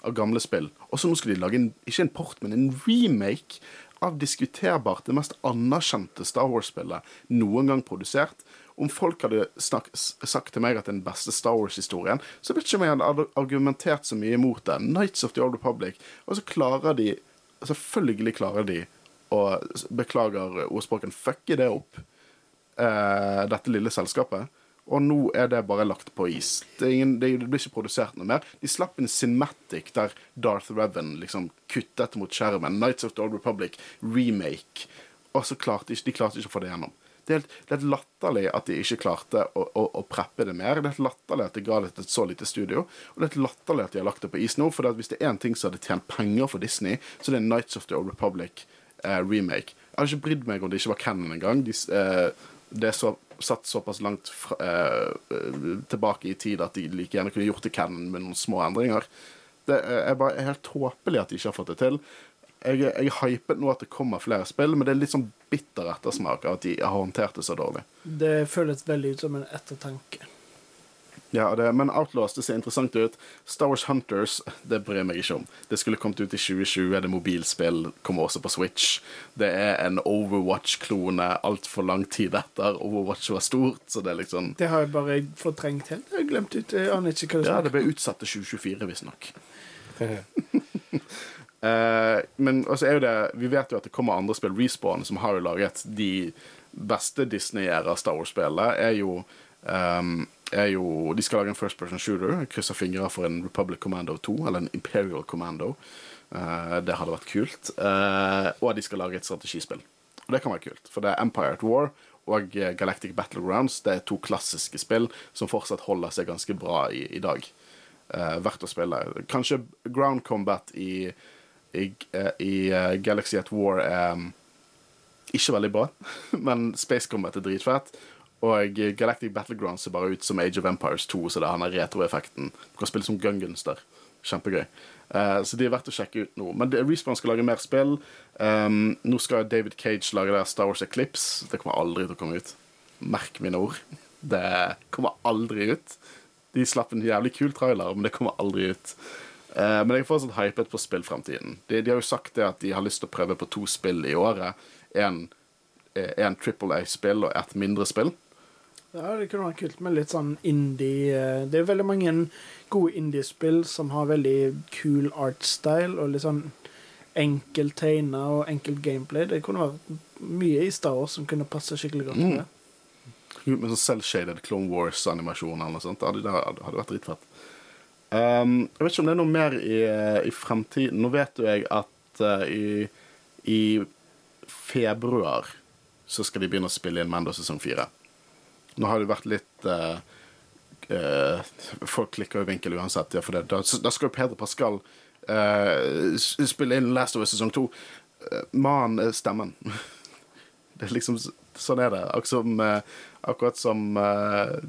S1: av gamle spill. Og så nå skal de lage en, ikke en port, men en remake av diskuterbart det mest anerkjente Star Wars-spillet noen gang produsert. Om folk hadde snak, sagt til meg at det er den beste Star Wars-historien, så vet ikke om jeg hadde argumentert så mye imot det. Nights of the Old Republic. Og så klarer de Selvfølgelig klarer de og beklager ordspråken fucke det opp, eh, dette lille selskapet. Og nå er det bare lagt på is. Det, ingen, det, blir ikke produsert noe mer. De slapp en cinematic der Darth Revan liksom kuttet mot skjermen. Nights of the Old Republic remake. Og så klarte ikke- de klarte ikke å få det gjennom. Det er, helt, det er latterlig at de ikke klarte å, å, å preppe det mer. Det er helt latterlig at de ga det til et så lite studio. Og det er helt latterlig at de har lagt det på is nå. For hvis det er én ting som hadde tjent penger for Disney, så det er Nights of the Old Republic eh, remake. Jeg hadde ikke brydd meg om det ikke var canon engang. De, eh, det er så, satt såpass langt fra, eh, eh, tilbake i tid at de like gjerne kunne gjort det canon med noen små endringer. Det er, er bare helt tåpelig at de ikke har fått det til. Jeg, jeg hypet nå at det kommer flere spill, men det er litt sånn bitter ettersmak av at de har håndtert det så dårlig.
S2: Det føles veldig ut som en ettertanke.
S1: Ja, det, Men Outlaws det ser interessant ut. Star Wars Hunters det bryr meg ikke om. Det skulle kommet ut i 2020. Det mobilspill. Kommer også på Switch. Det er en Overwatch-klone altfor lang tid etter Overwatch var stort. Så det er liksom
S2: Det har jeg bare fortrengt helt. Jeg har glemt ut. Jeg aner ikke hva det
S1: Ja, det ble utsatt til 2024, visstnok. [laughs] Eh, men også er jo det Vi vet jo at det kommer andre spill. Respawn, som har jo laget de beste Disney-æra Star Wars-spillene, er jo ehm, er jo, De skal lage en first person shooter. Jeg krysser fingre for en Republic Commando 2, eller en Imperial Commando. Uh, det hadde vært kult. Uh, og de skal lage et strategispill. Og det kan være kult, for det er Empire at War og eh, Galactic Battlegrounds. Det er to klassiske spill som fortsatt holder seg ganske bra i, i dag. Uh, verdt å spille. Kanskje Ground Combat i, i, i Galaxy at War er um, ikke veldig bra, [laughs] men Space Combat er dritfett. Og eh, Galactic Battlegrounds ser bare ut som Age of Empires 2, så det har den retroeffekten. Du kan spille som Gunguns der. Kjempegøy. Uh, så de er verdt å sjekke ut nå. Men Respawn skal lage mer spill. Um, nå skal David Cage lage der Star Wars Eclipse. Det kommer aldri til å komme ut. Merk mine ord. Det kommer aldri ut. De slapp en jævlig kul trailer, men det kommer aldri ut. Uh, men jeg er fortsatt hypet på spillfremtiden. De, de har jo sagt det at de har lyst til å prøve på to spill i året. En Triple A-spill og ett mindre spill.
S2: Ja, det kunne vært kult med litt sånn indie eh, Det er veldig mange gode indiespill som har veldig cool artstyle og litt sånn enkel tegna og enkelt gameplay. Det kunne vært mye i Star Wars som kunne passe skikkelig godt med det.
S1: Med sånn selvshaded Clone Wars-animasjon eller noe sånt. Det hadde, det hadde vært dritfett. Um, jeg vet ikke om det er noe mer i, i fremtiden. Nå vet jo jeg at uh, i, i februar så skal de begynne å spille inn Mando sesong fire. Nå har det vært litt uh, uh, Folk klikker jo vinkel uansett. Ja, for det. Da, da skal jo Peder Pascal uh, spille inn Last of Us sesong to. Mannen er stemmen. [laughs] Det er liksom Sånn er det. Akkurat som, akkurat som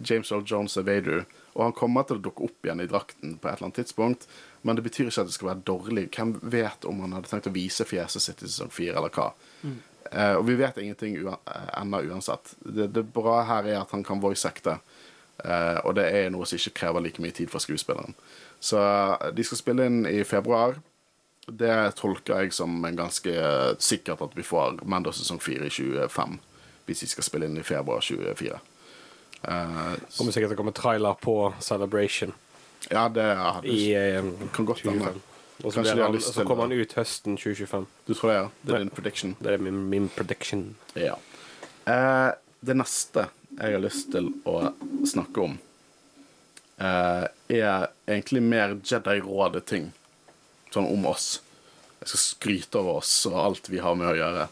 S1: James Earl Jones er Vader. Og han kommer til å dukke opp igjen i drakten på et eller annet tidspunkt. Men det betyr ikke at det skal være dårlig. Hvem vet om han hadde tenkt å vise fjeset sitt i sesong fire, eller hva. Eh, og vi vet ingenting eh, ennå uansett. Det, det bra her er at han kan voice-acte. Eh, og det er noe som ikke krever like mye tid for skuespilleren. Så eh, de skal spille inn i februar. Det tolker jeg som en ganske eh, sikkert at vi får Mando sesong 4 i 25. Hvis de skal spille inn i februar 24. Uh,
S3: Kommer sikkert til å komme trailer på Celebration
S1: ja, det hadde
S3: i eh,
S1: Kan godt hende.
S3: 2025. Og så han- og så kommer han ut høsten 2025.
S1: Du tror det, ja? Det er din prediction?
S3: Det er min, min prediction.
S1: Ja. Eh, det neste jeg har lyst til å snakke om, eh, er egentlig mer Jedi-rådet-ting. Sånn om oss. Jeg skal skryte over oss og alt vi har med å gjøre.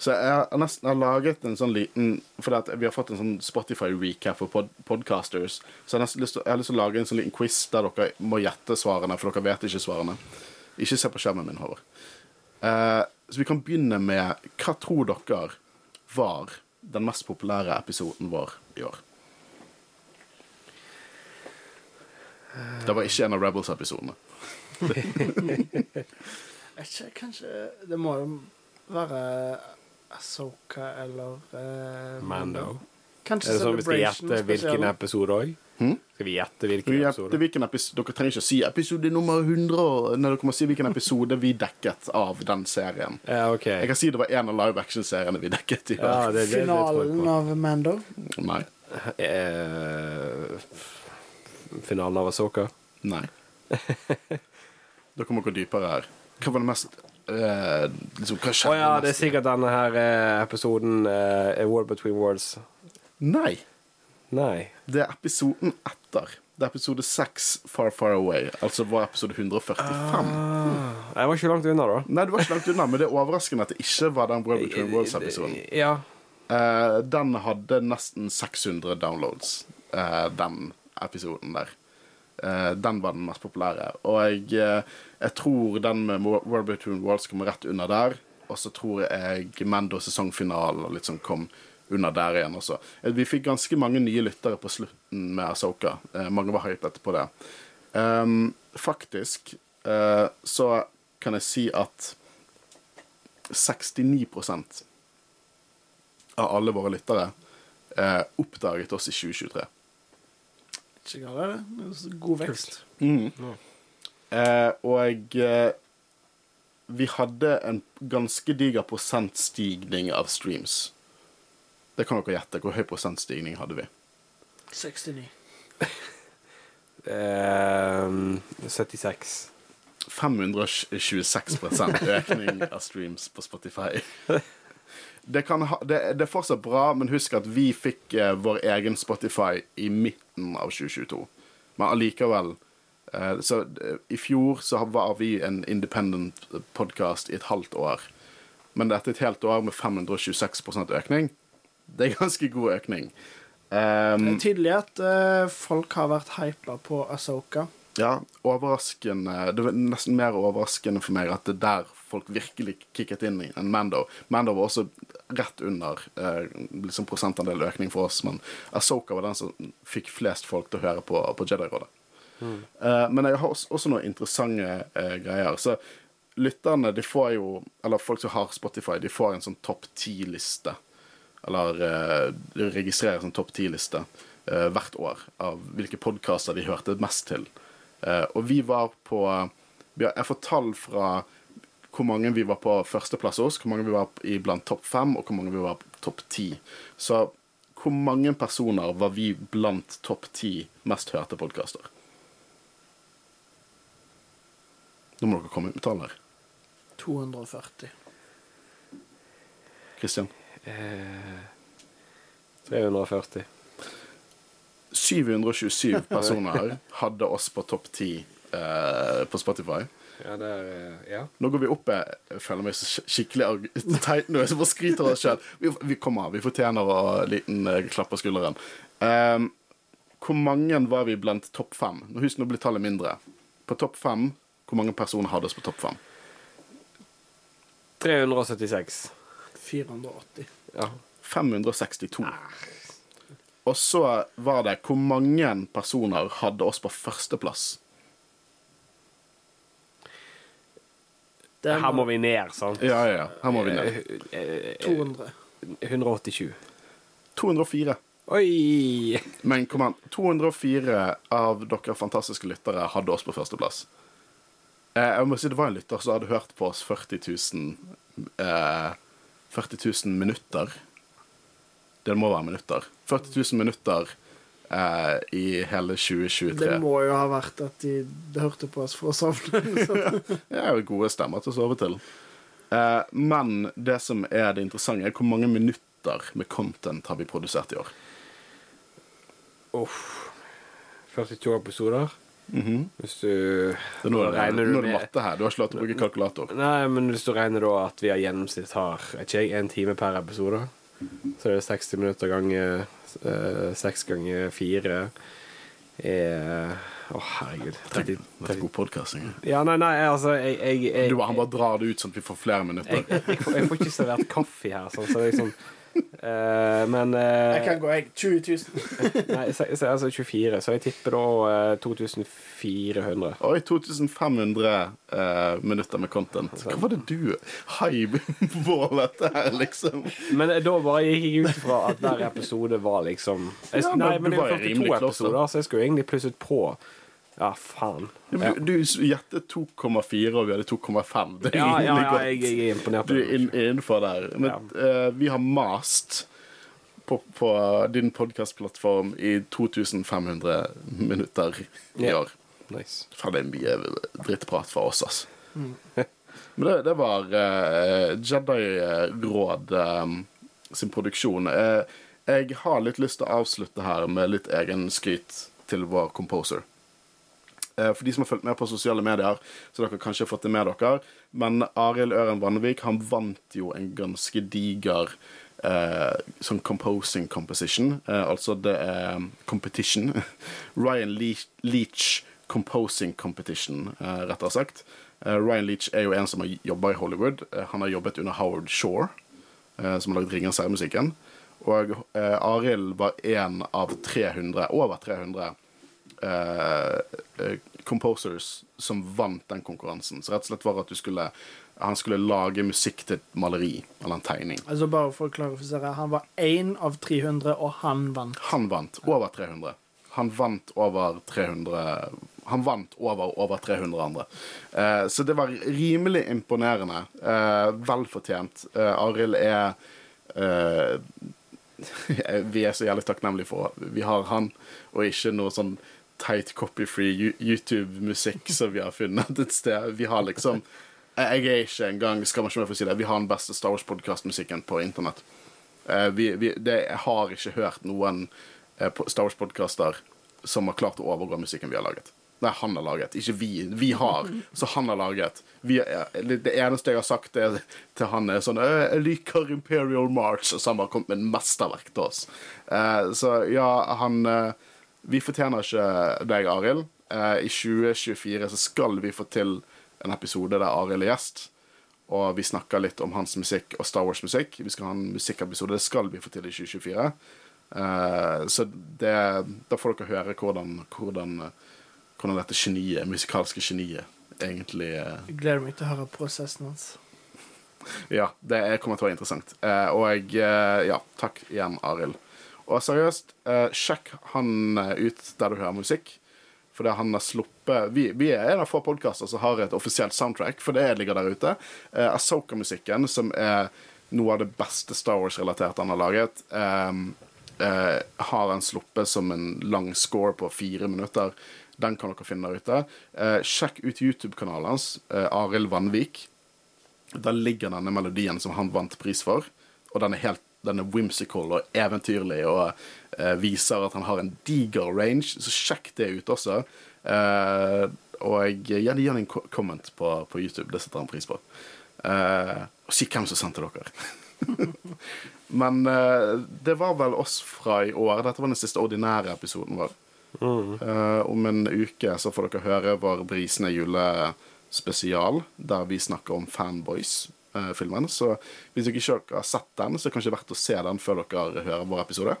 S1: Så jeg har nesten jeg har laget en sånn liten at vi har fått en sånn Spotify-recap for pod podcasters. Så jeg har lyst jeg har lyst til å lage en sånn liten quiz der dere må gjette svarene, for dere vet ikke svarene. Ikke se på skjermen min, Håvard. Eh, så vi kan begynne med Hva tror dere var den mest populære episoden vår i år? Det var ikke en av Rebels-episodene. [laughs]
S2: Kanskje Det må jo være Asoka eller eh,
S3: Mando.
S2: Kanskje
S3: Er det sånn vi skal gjette hvilken episode òg?
S1: Hmm?
S3: Skal vi gjette hvilken
S1: Vi
S3: episode?
S1: hvilken episode Dere trenger ikke å si episode nummer 100. når dere må si hvilken episode vi dekket av den serien.
S3: Ja, okay.
S1: Jeg kan si det var en av live action-seriene vi dekket i
S3: Ja,
S1: år.
S3: det,
S2: Finalen av Mando.
S1: Nei.
S3: Eh, finalen av Asoka.
S1: Nei. [laughs] Dere må gå dypere her. Hva var det mest eh, liksom, Hva
S3: Å
S1: oh,
S3: ja, det er sikkert denne her eh, episoden uh, A War Between Worlds.
S1: Nei.
S3: Nei.
S1: Det er episoden etter. Det er episode 6, Far Far Away. Altså var episode 145.
S3: Ah, jeg var ikke langt unna, da.
S1: Nei, du var ikke langt unna, men det er overraskende at det ikke var den World Between Worlds-episoden.
S3: Ja.
S1: Uh, den hadde nesten 600 downloads, uh, den episoden der. Eh, den var den mest populære. Og jeg, eh, jeg tror den med World Between Worlds kommer rett under der. Og så tror jeg Mando sesongfinalen og sånn kom under der igjen også. Eh, Vi fikk ganske mange nye lyttere på slutten med Asoka. Mange var hypet på det. Um, faktisk uh, så kan jeg si at 69% av alle våre lyttere uh, oppdaget oss i 2023.
S2: Det. er God vekst.
S1: Eh, og eh, vi hadde en ganske diger prosentstigning av streams. Det kan dere gjette. Hvor høy prosentstigning hadde vi?
S2: 69.
S3: Eh, 76.
S1: 526 økning av streams på Spotify. [laughs] Det, kan ha, det, det er fortsatt bra, men husk at vi fikk eh, vår egen Spotify i midten av 2022. Men allikevel eh, Så eh, i fjor så var vi en independent podkast i et halvt år. Men dette er et helt år med 526% økning, det er ganske god økning. Um,
S2: Det er tydelig at uh, folk har vært hypa på Asoka.
S1: Ja, overraskende Det var nesten mer overraskende for meg at det er der folk virkelig kicket inn i enn Mando. Mando var også rett under eh, liksom prosentandel økning for oss, men Asoka var den som fikk flest folk til å høre på, på Jedi-rådet. Eh, men jeg har også, også noen interessante eh, greier. Så lytterne, de får jo Eller folk som har Spotify, de får en sånn topp ti-liste. Eller eh, de registrerer en sånn topp ti-liste eh, hvert år av hvilke podkaster de hørte mest til. Eh, og vi var på vi har, Jeg får tall fra hvor mange vi var på førsteplass hos, hvor mange vi var i blant topp fem, og hvor mange vi var på topp ti. Så hvor mange personer var vi blant topp ti mest hørte podkaster? Nå må dere komme ut med tall her.
S2: 240.
S1: Kristian?
S3: Eh, 340.
S1: 727 personer hadde oss på topp ti eh, på Spotify.
S3: Ja, det er eh, Ja.
S1: Nå går vi opp Jeg føler meg så skikkelig [laughs] teit nå. Jeg bare skryter av oss sjøl. Vi, vi kommer, vi fortjener å en liten uh, klapp på skulderen. Um, hvor mange var vi blant topp fem? Nå Husk, nå blir tallet mindre. På topp fem, hvor mange personer hadde oss på topp fem?
S3: 376.
S2: 480.
S3: Ja.
S1: 562. Og så var det hvor mange personer hadde oss på førsteplass?
S2: Det
S3: Her må vi ned, sant?
S1: Ja, ja, ja. Her må vi ned.
S3: Eh,
S2: 200.
S3: 187.
S1: 204.
S3: Oi!
S1: Men kom an, 204 av dere fantastiske lyttere hadde oss på førsteplass. Eh, jeg må si Det var en lytter som hadde hørt på oss 40 000, eh, 40 000 minutter. Det må være minutter. 40 000 minutter eh, i hele 2023.
S2: Det må jo ha vært at de hørte på oss for å sovne. [laughs]
S1: Er jo gode stemmer til å sove til. Eh, men det som er det interessante, er hvor mange minutter med content har vi produsert i år.
S3: Uff. 42 episoder. Hvis du
S1: Det er nå er det, nå er det
S3: med
S1: matte her. Du har ikke lov til å bruke kalkulator.
S3: Nei, men hvis du regner da at vi har gjennomsnitt har ikke jeg, en time per episode, så er det 60 minutter ganger seks 6 ganger 4 er Å, herregud. 30,
S1: Det er god podkasting.
S3: Ja, nei, nei, altså jeg, jeg, jeg,
S1: Du, Han bare drar det ut sånn at vi får flere minutter.
S3: jeg, får, ikke servert kaffe her, sånn, så er liksom eh, Men eh,
S2: Jeg kan gå, jeg. 20 000. [laughs]
S3: Nei, så, så, altså 24, så jeg tipper da eh, 2400.
S1: Oi, 2500 uh, minutter med content. Hva var det du [laughs] på her, liksom?
S3: Men da bare gikk jeg ut fra at hver episode var liksom jeg,
S1: Ja, men
S3: Nei, men det
S1: var
S3: er
S1: jo
S3: 42
S1: rimelig close, da.
S3: episoder, så jeg skulle egentlig plusset på. Ja, faen.
S1: Ja, Du, du gjettet 2,4, og vi hadde 2,5. Det er
S3: ja, ja, ja jeg, jeg er imponert.
S1: Du er innenfor der. Men uh, vi har mast på, på din podkastplattform i 2500 minutter i år.
S3: Nice.
S1: Faen, det er mye drittprat fra oss, altså. [laughs] Men det, det var uh, Jedi-råd eh, sin produksjon. Uh, jeg har litt lyst til å avslutte her med litt egen skryt til vår composer. Eh, For de som har fulgt med på sosiale medier, så dere kanskje har fått det med dere. Men Arild Øren Vanvik han vant jo en ganske diger eh, sånn composing composition. Eh, altså det er competition. [laughs] Ryan Leach, Composing Competition, eh, rettere sagt. Eh, Ryan Leach er jo en som har jobba i Hollywood. Eh, han har jobbet under Howard Shore, som har lagd Ringenes herre-musikken. Og eh, Arild var en av 300, over 300 eh, eh, composers som vant den konkurransen. Så rett og slett var at du skulle han skulle lage musikk til et maleri eller en tegning.
S2: Altså Bare for å klarifisere. Han var én av 300, og han vant.
S1: Han vant over 300. Han vant over 300 Han vant over over 300 andre. Eh, så det var rimelig imponerende. Eh, velfortjent. Eh, Arild er eh, [laughs] Vi er så jævlig takknemlige for Vi har han, og ikke noe sånn teit copy-free YouTube-musikk som vi har funnet et sted. Vi har liksom Jeg er ikke engang Skal man ikke meg få si det Vi har den beste Star Wars-podkast-musikken på internett. Eh, vi, vi, det, jeg har ikke hørt noen eh, Star Wars-podkaster som har klart å overgå musikken vi har laget. Nei, han har laget, ikke vi. Vi har, så han har laget. Vi, er- det eneste jeg har sagt er, til han, er sånn «Øh, 'Jeg liker Imperial March', og så har han bare kommet med en mesterverk til oss. Eh, så ja, han eh, Vi fortjener ikke deg, Arild. Eh, I 2024 så skal vi få til en episode der Arild er gjest. Og vi snakker litt om hans musikk og Star Wars-musikk. Vi skal ha en musikkepisode. Det skal vi få til i 2024. Eh, så det, da får dere høre hvordan, hvordan, hvordan dette geniet, musikalske geniet egentlig eh,
S2: Jeg gleder meg til å høre prosessen hans.
S1: Ja, det er- kommer til å være interessant. Og jeg ja, takk igjen, Arild. Og seriøst, eh, sjekk han eh, ut der du hører musikk. For det han har sluppet Vi, vi er en av få podkaster som har et offisielt soundtrack, for det ligger der ute. Eh, Asoka-musikken, som er noe av det beste Star Wars-relaterte han har laget, eh, eh, har han sluppet som en lang score på fire minutter. Den kan dere finne der ute. Eh, sjekk ut YouTube-kanalen hans, eh, Arild Vanvik. Der ligger denne melodien som han vant pris for, og den er helt den er whimsical og eventyrlig og uh, viser at han har en diger range, så sjekk det ut også. Uh, og gjerne gi han en comment på, på YouTube, det setter han pris på. Uh, og si hvem som sendte dere. [laughs] Men eh, det var vel oss fra i år. Dette var den siste ordinære episoden vår. Eh, om en uke så får dere høre vår Brisende julespesial, der vi snakker om Fanboys-filmen. så hvis dere ikke har sett den, så er det kanskje verdt å se den før dere hører vår episode.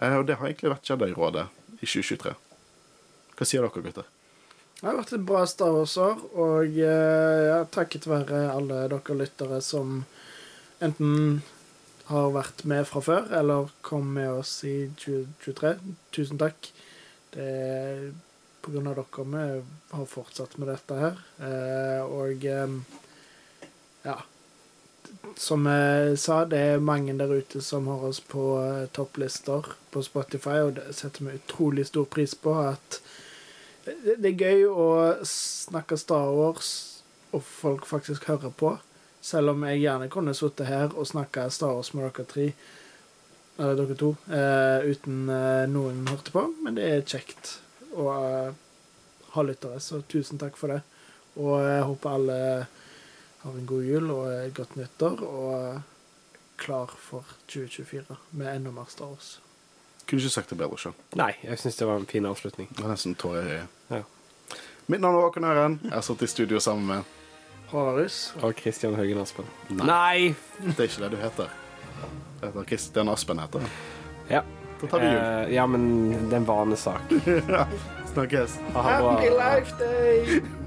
S1: Uh, og det har egentlig vært Jedi-rådet i 2023. Hva sier dere, gutter?
S2: Det har vært et bra Star Wars-år, og eh, ja, takket være alle dere lyttere som enten har vært med fra før, eller kom med oss i 2023. Tusen takk. Det er på grunn av dere vi har fortsatt med dette her. Og ja Som jeg sa, det er mange der ute som har oss på eh, topplister på Spotify, og det setter vi utrolig stor pris på. at det er gøy å snakke Star Wars, og folk faktisk hører på. Selv om jeg gjerne kunne sittet her og snakka Star Wars med dere tre, eller dere to, eh, uten eh, noen hørte på. Men det er kjekt å ha lyttere, så tusen takk for det. Og jeg håper alle har en god jul og et godt nyttår, og klar for 2024 med enda mer Star Wars.
S1: Kunne ikke sagt det bedre sjøl.
S3: Nei, jeg syns det var en fin avslutning.
S1: Det var nesten tårer i.
S3: Ja.
S1: Mitt navn er Håkon Øren. Jeg har sittet i studio sammen med
S2: Harus.
S3: Og Kristian Haugen Aspen.
S1: Nei.
S3: Nei!
S1: Det er ikke det du heter. Det heter Christian Aspen heter det.
S3: Ja.
S1: Da tar vi jul.
S3: Eh, ja, men det er en vanesak. [laughs]
S1: Snakkes.
S3: Ha det bra.
S2: Happy Life Day!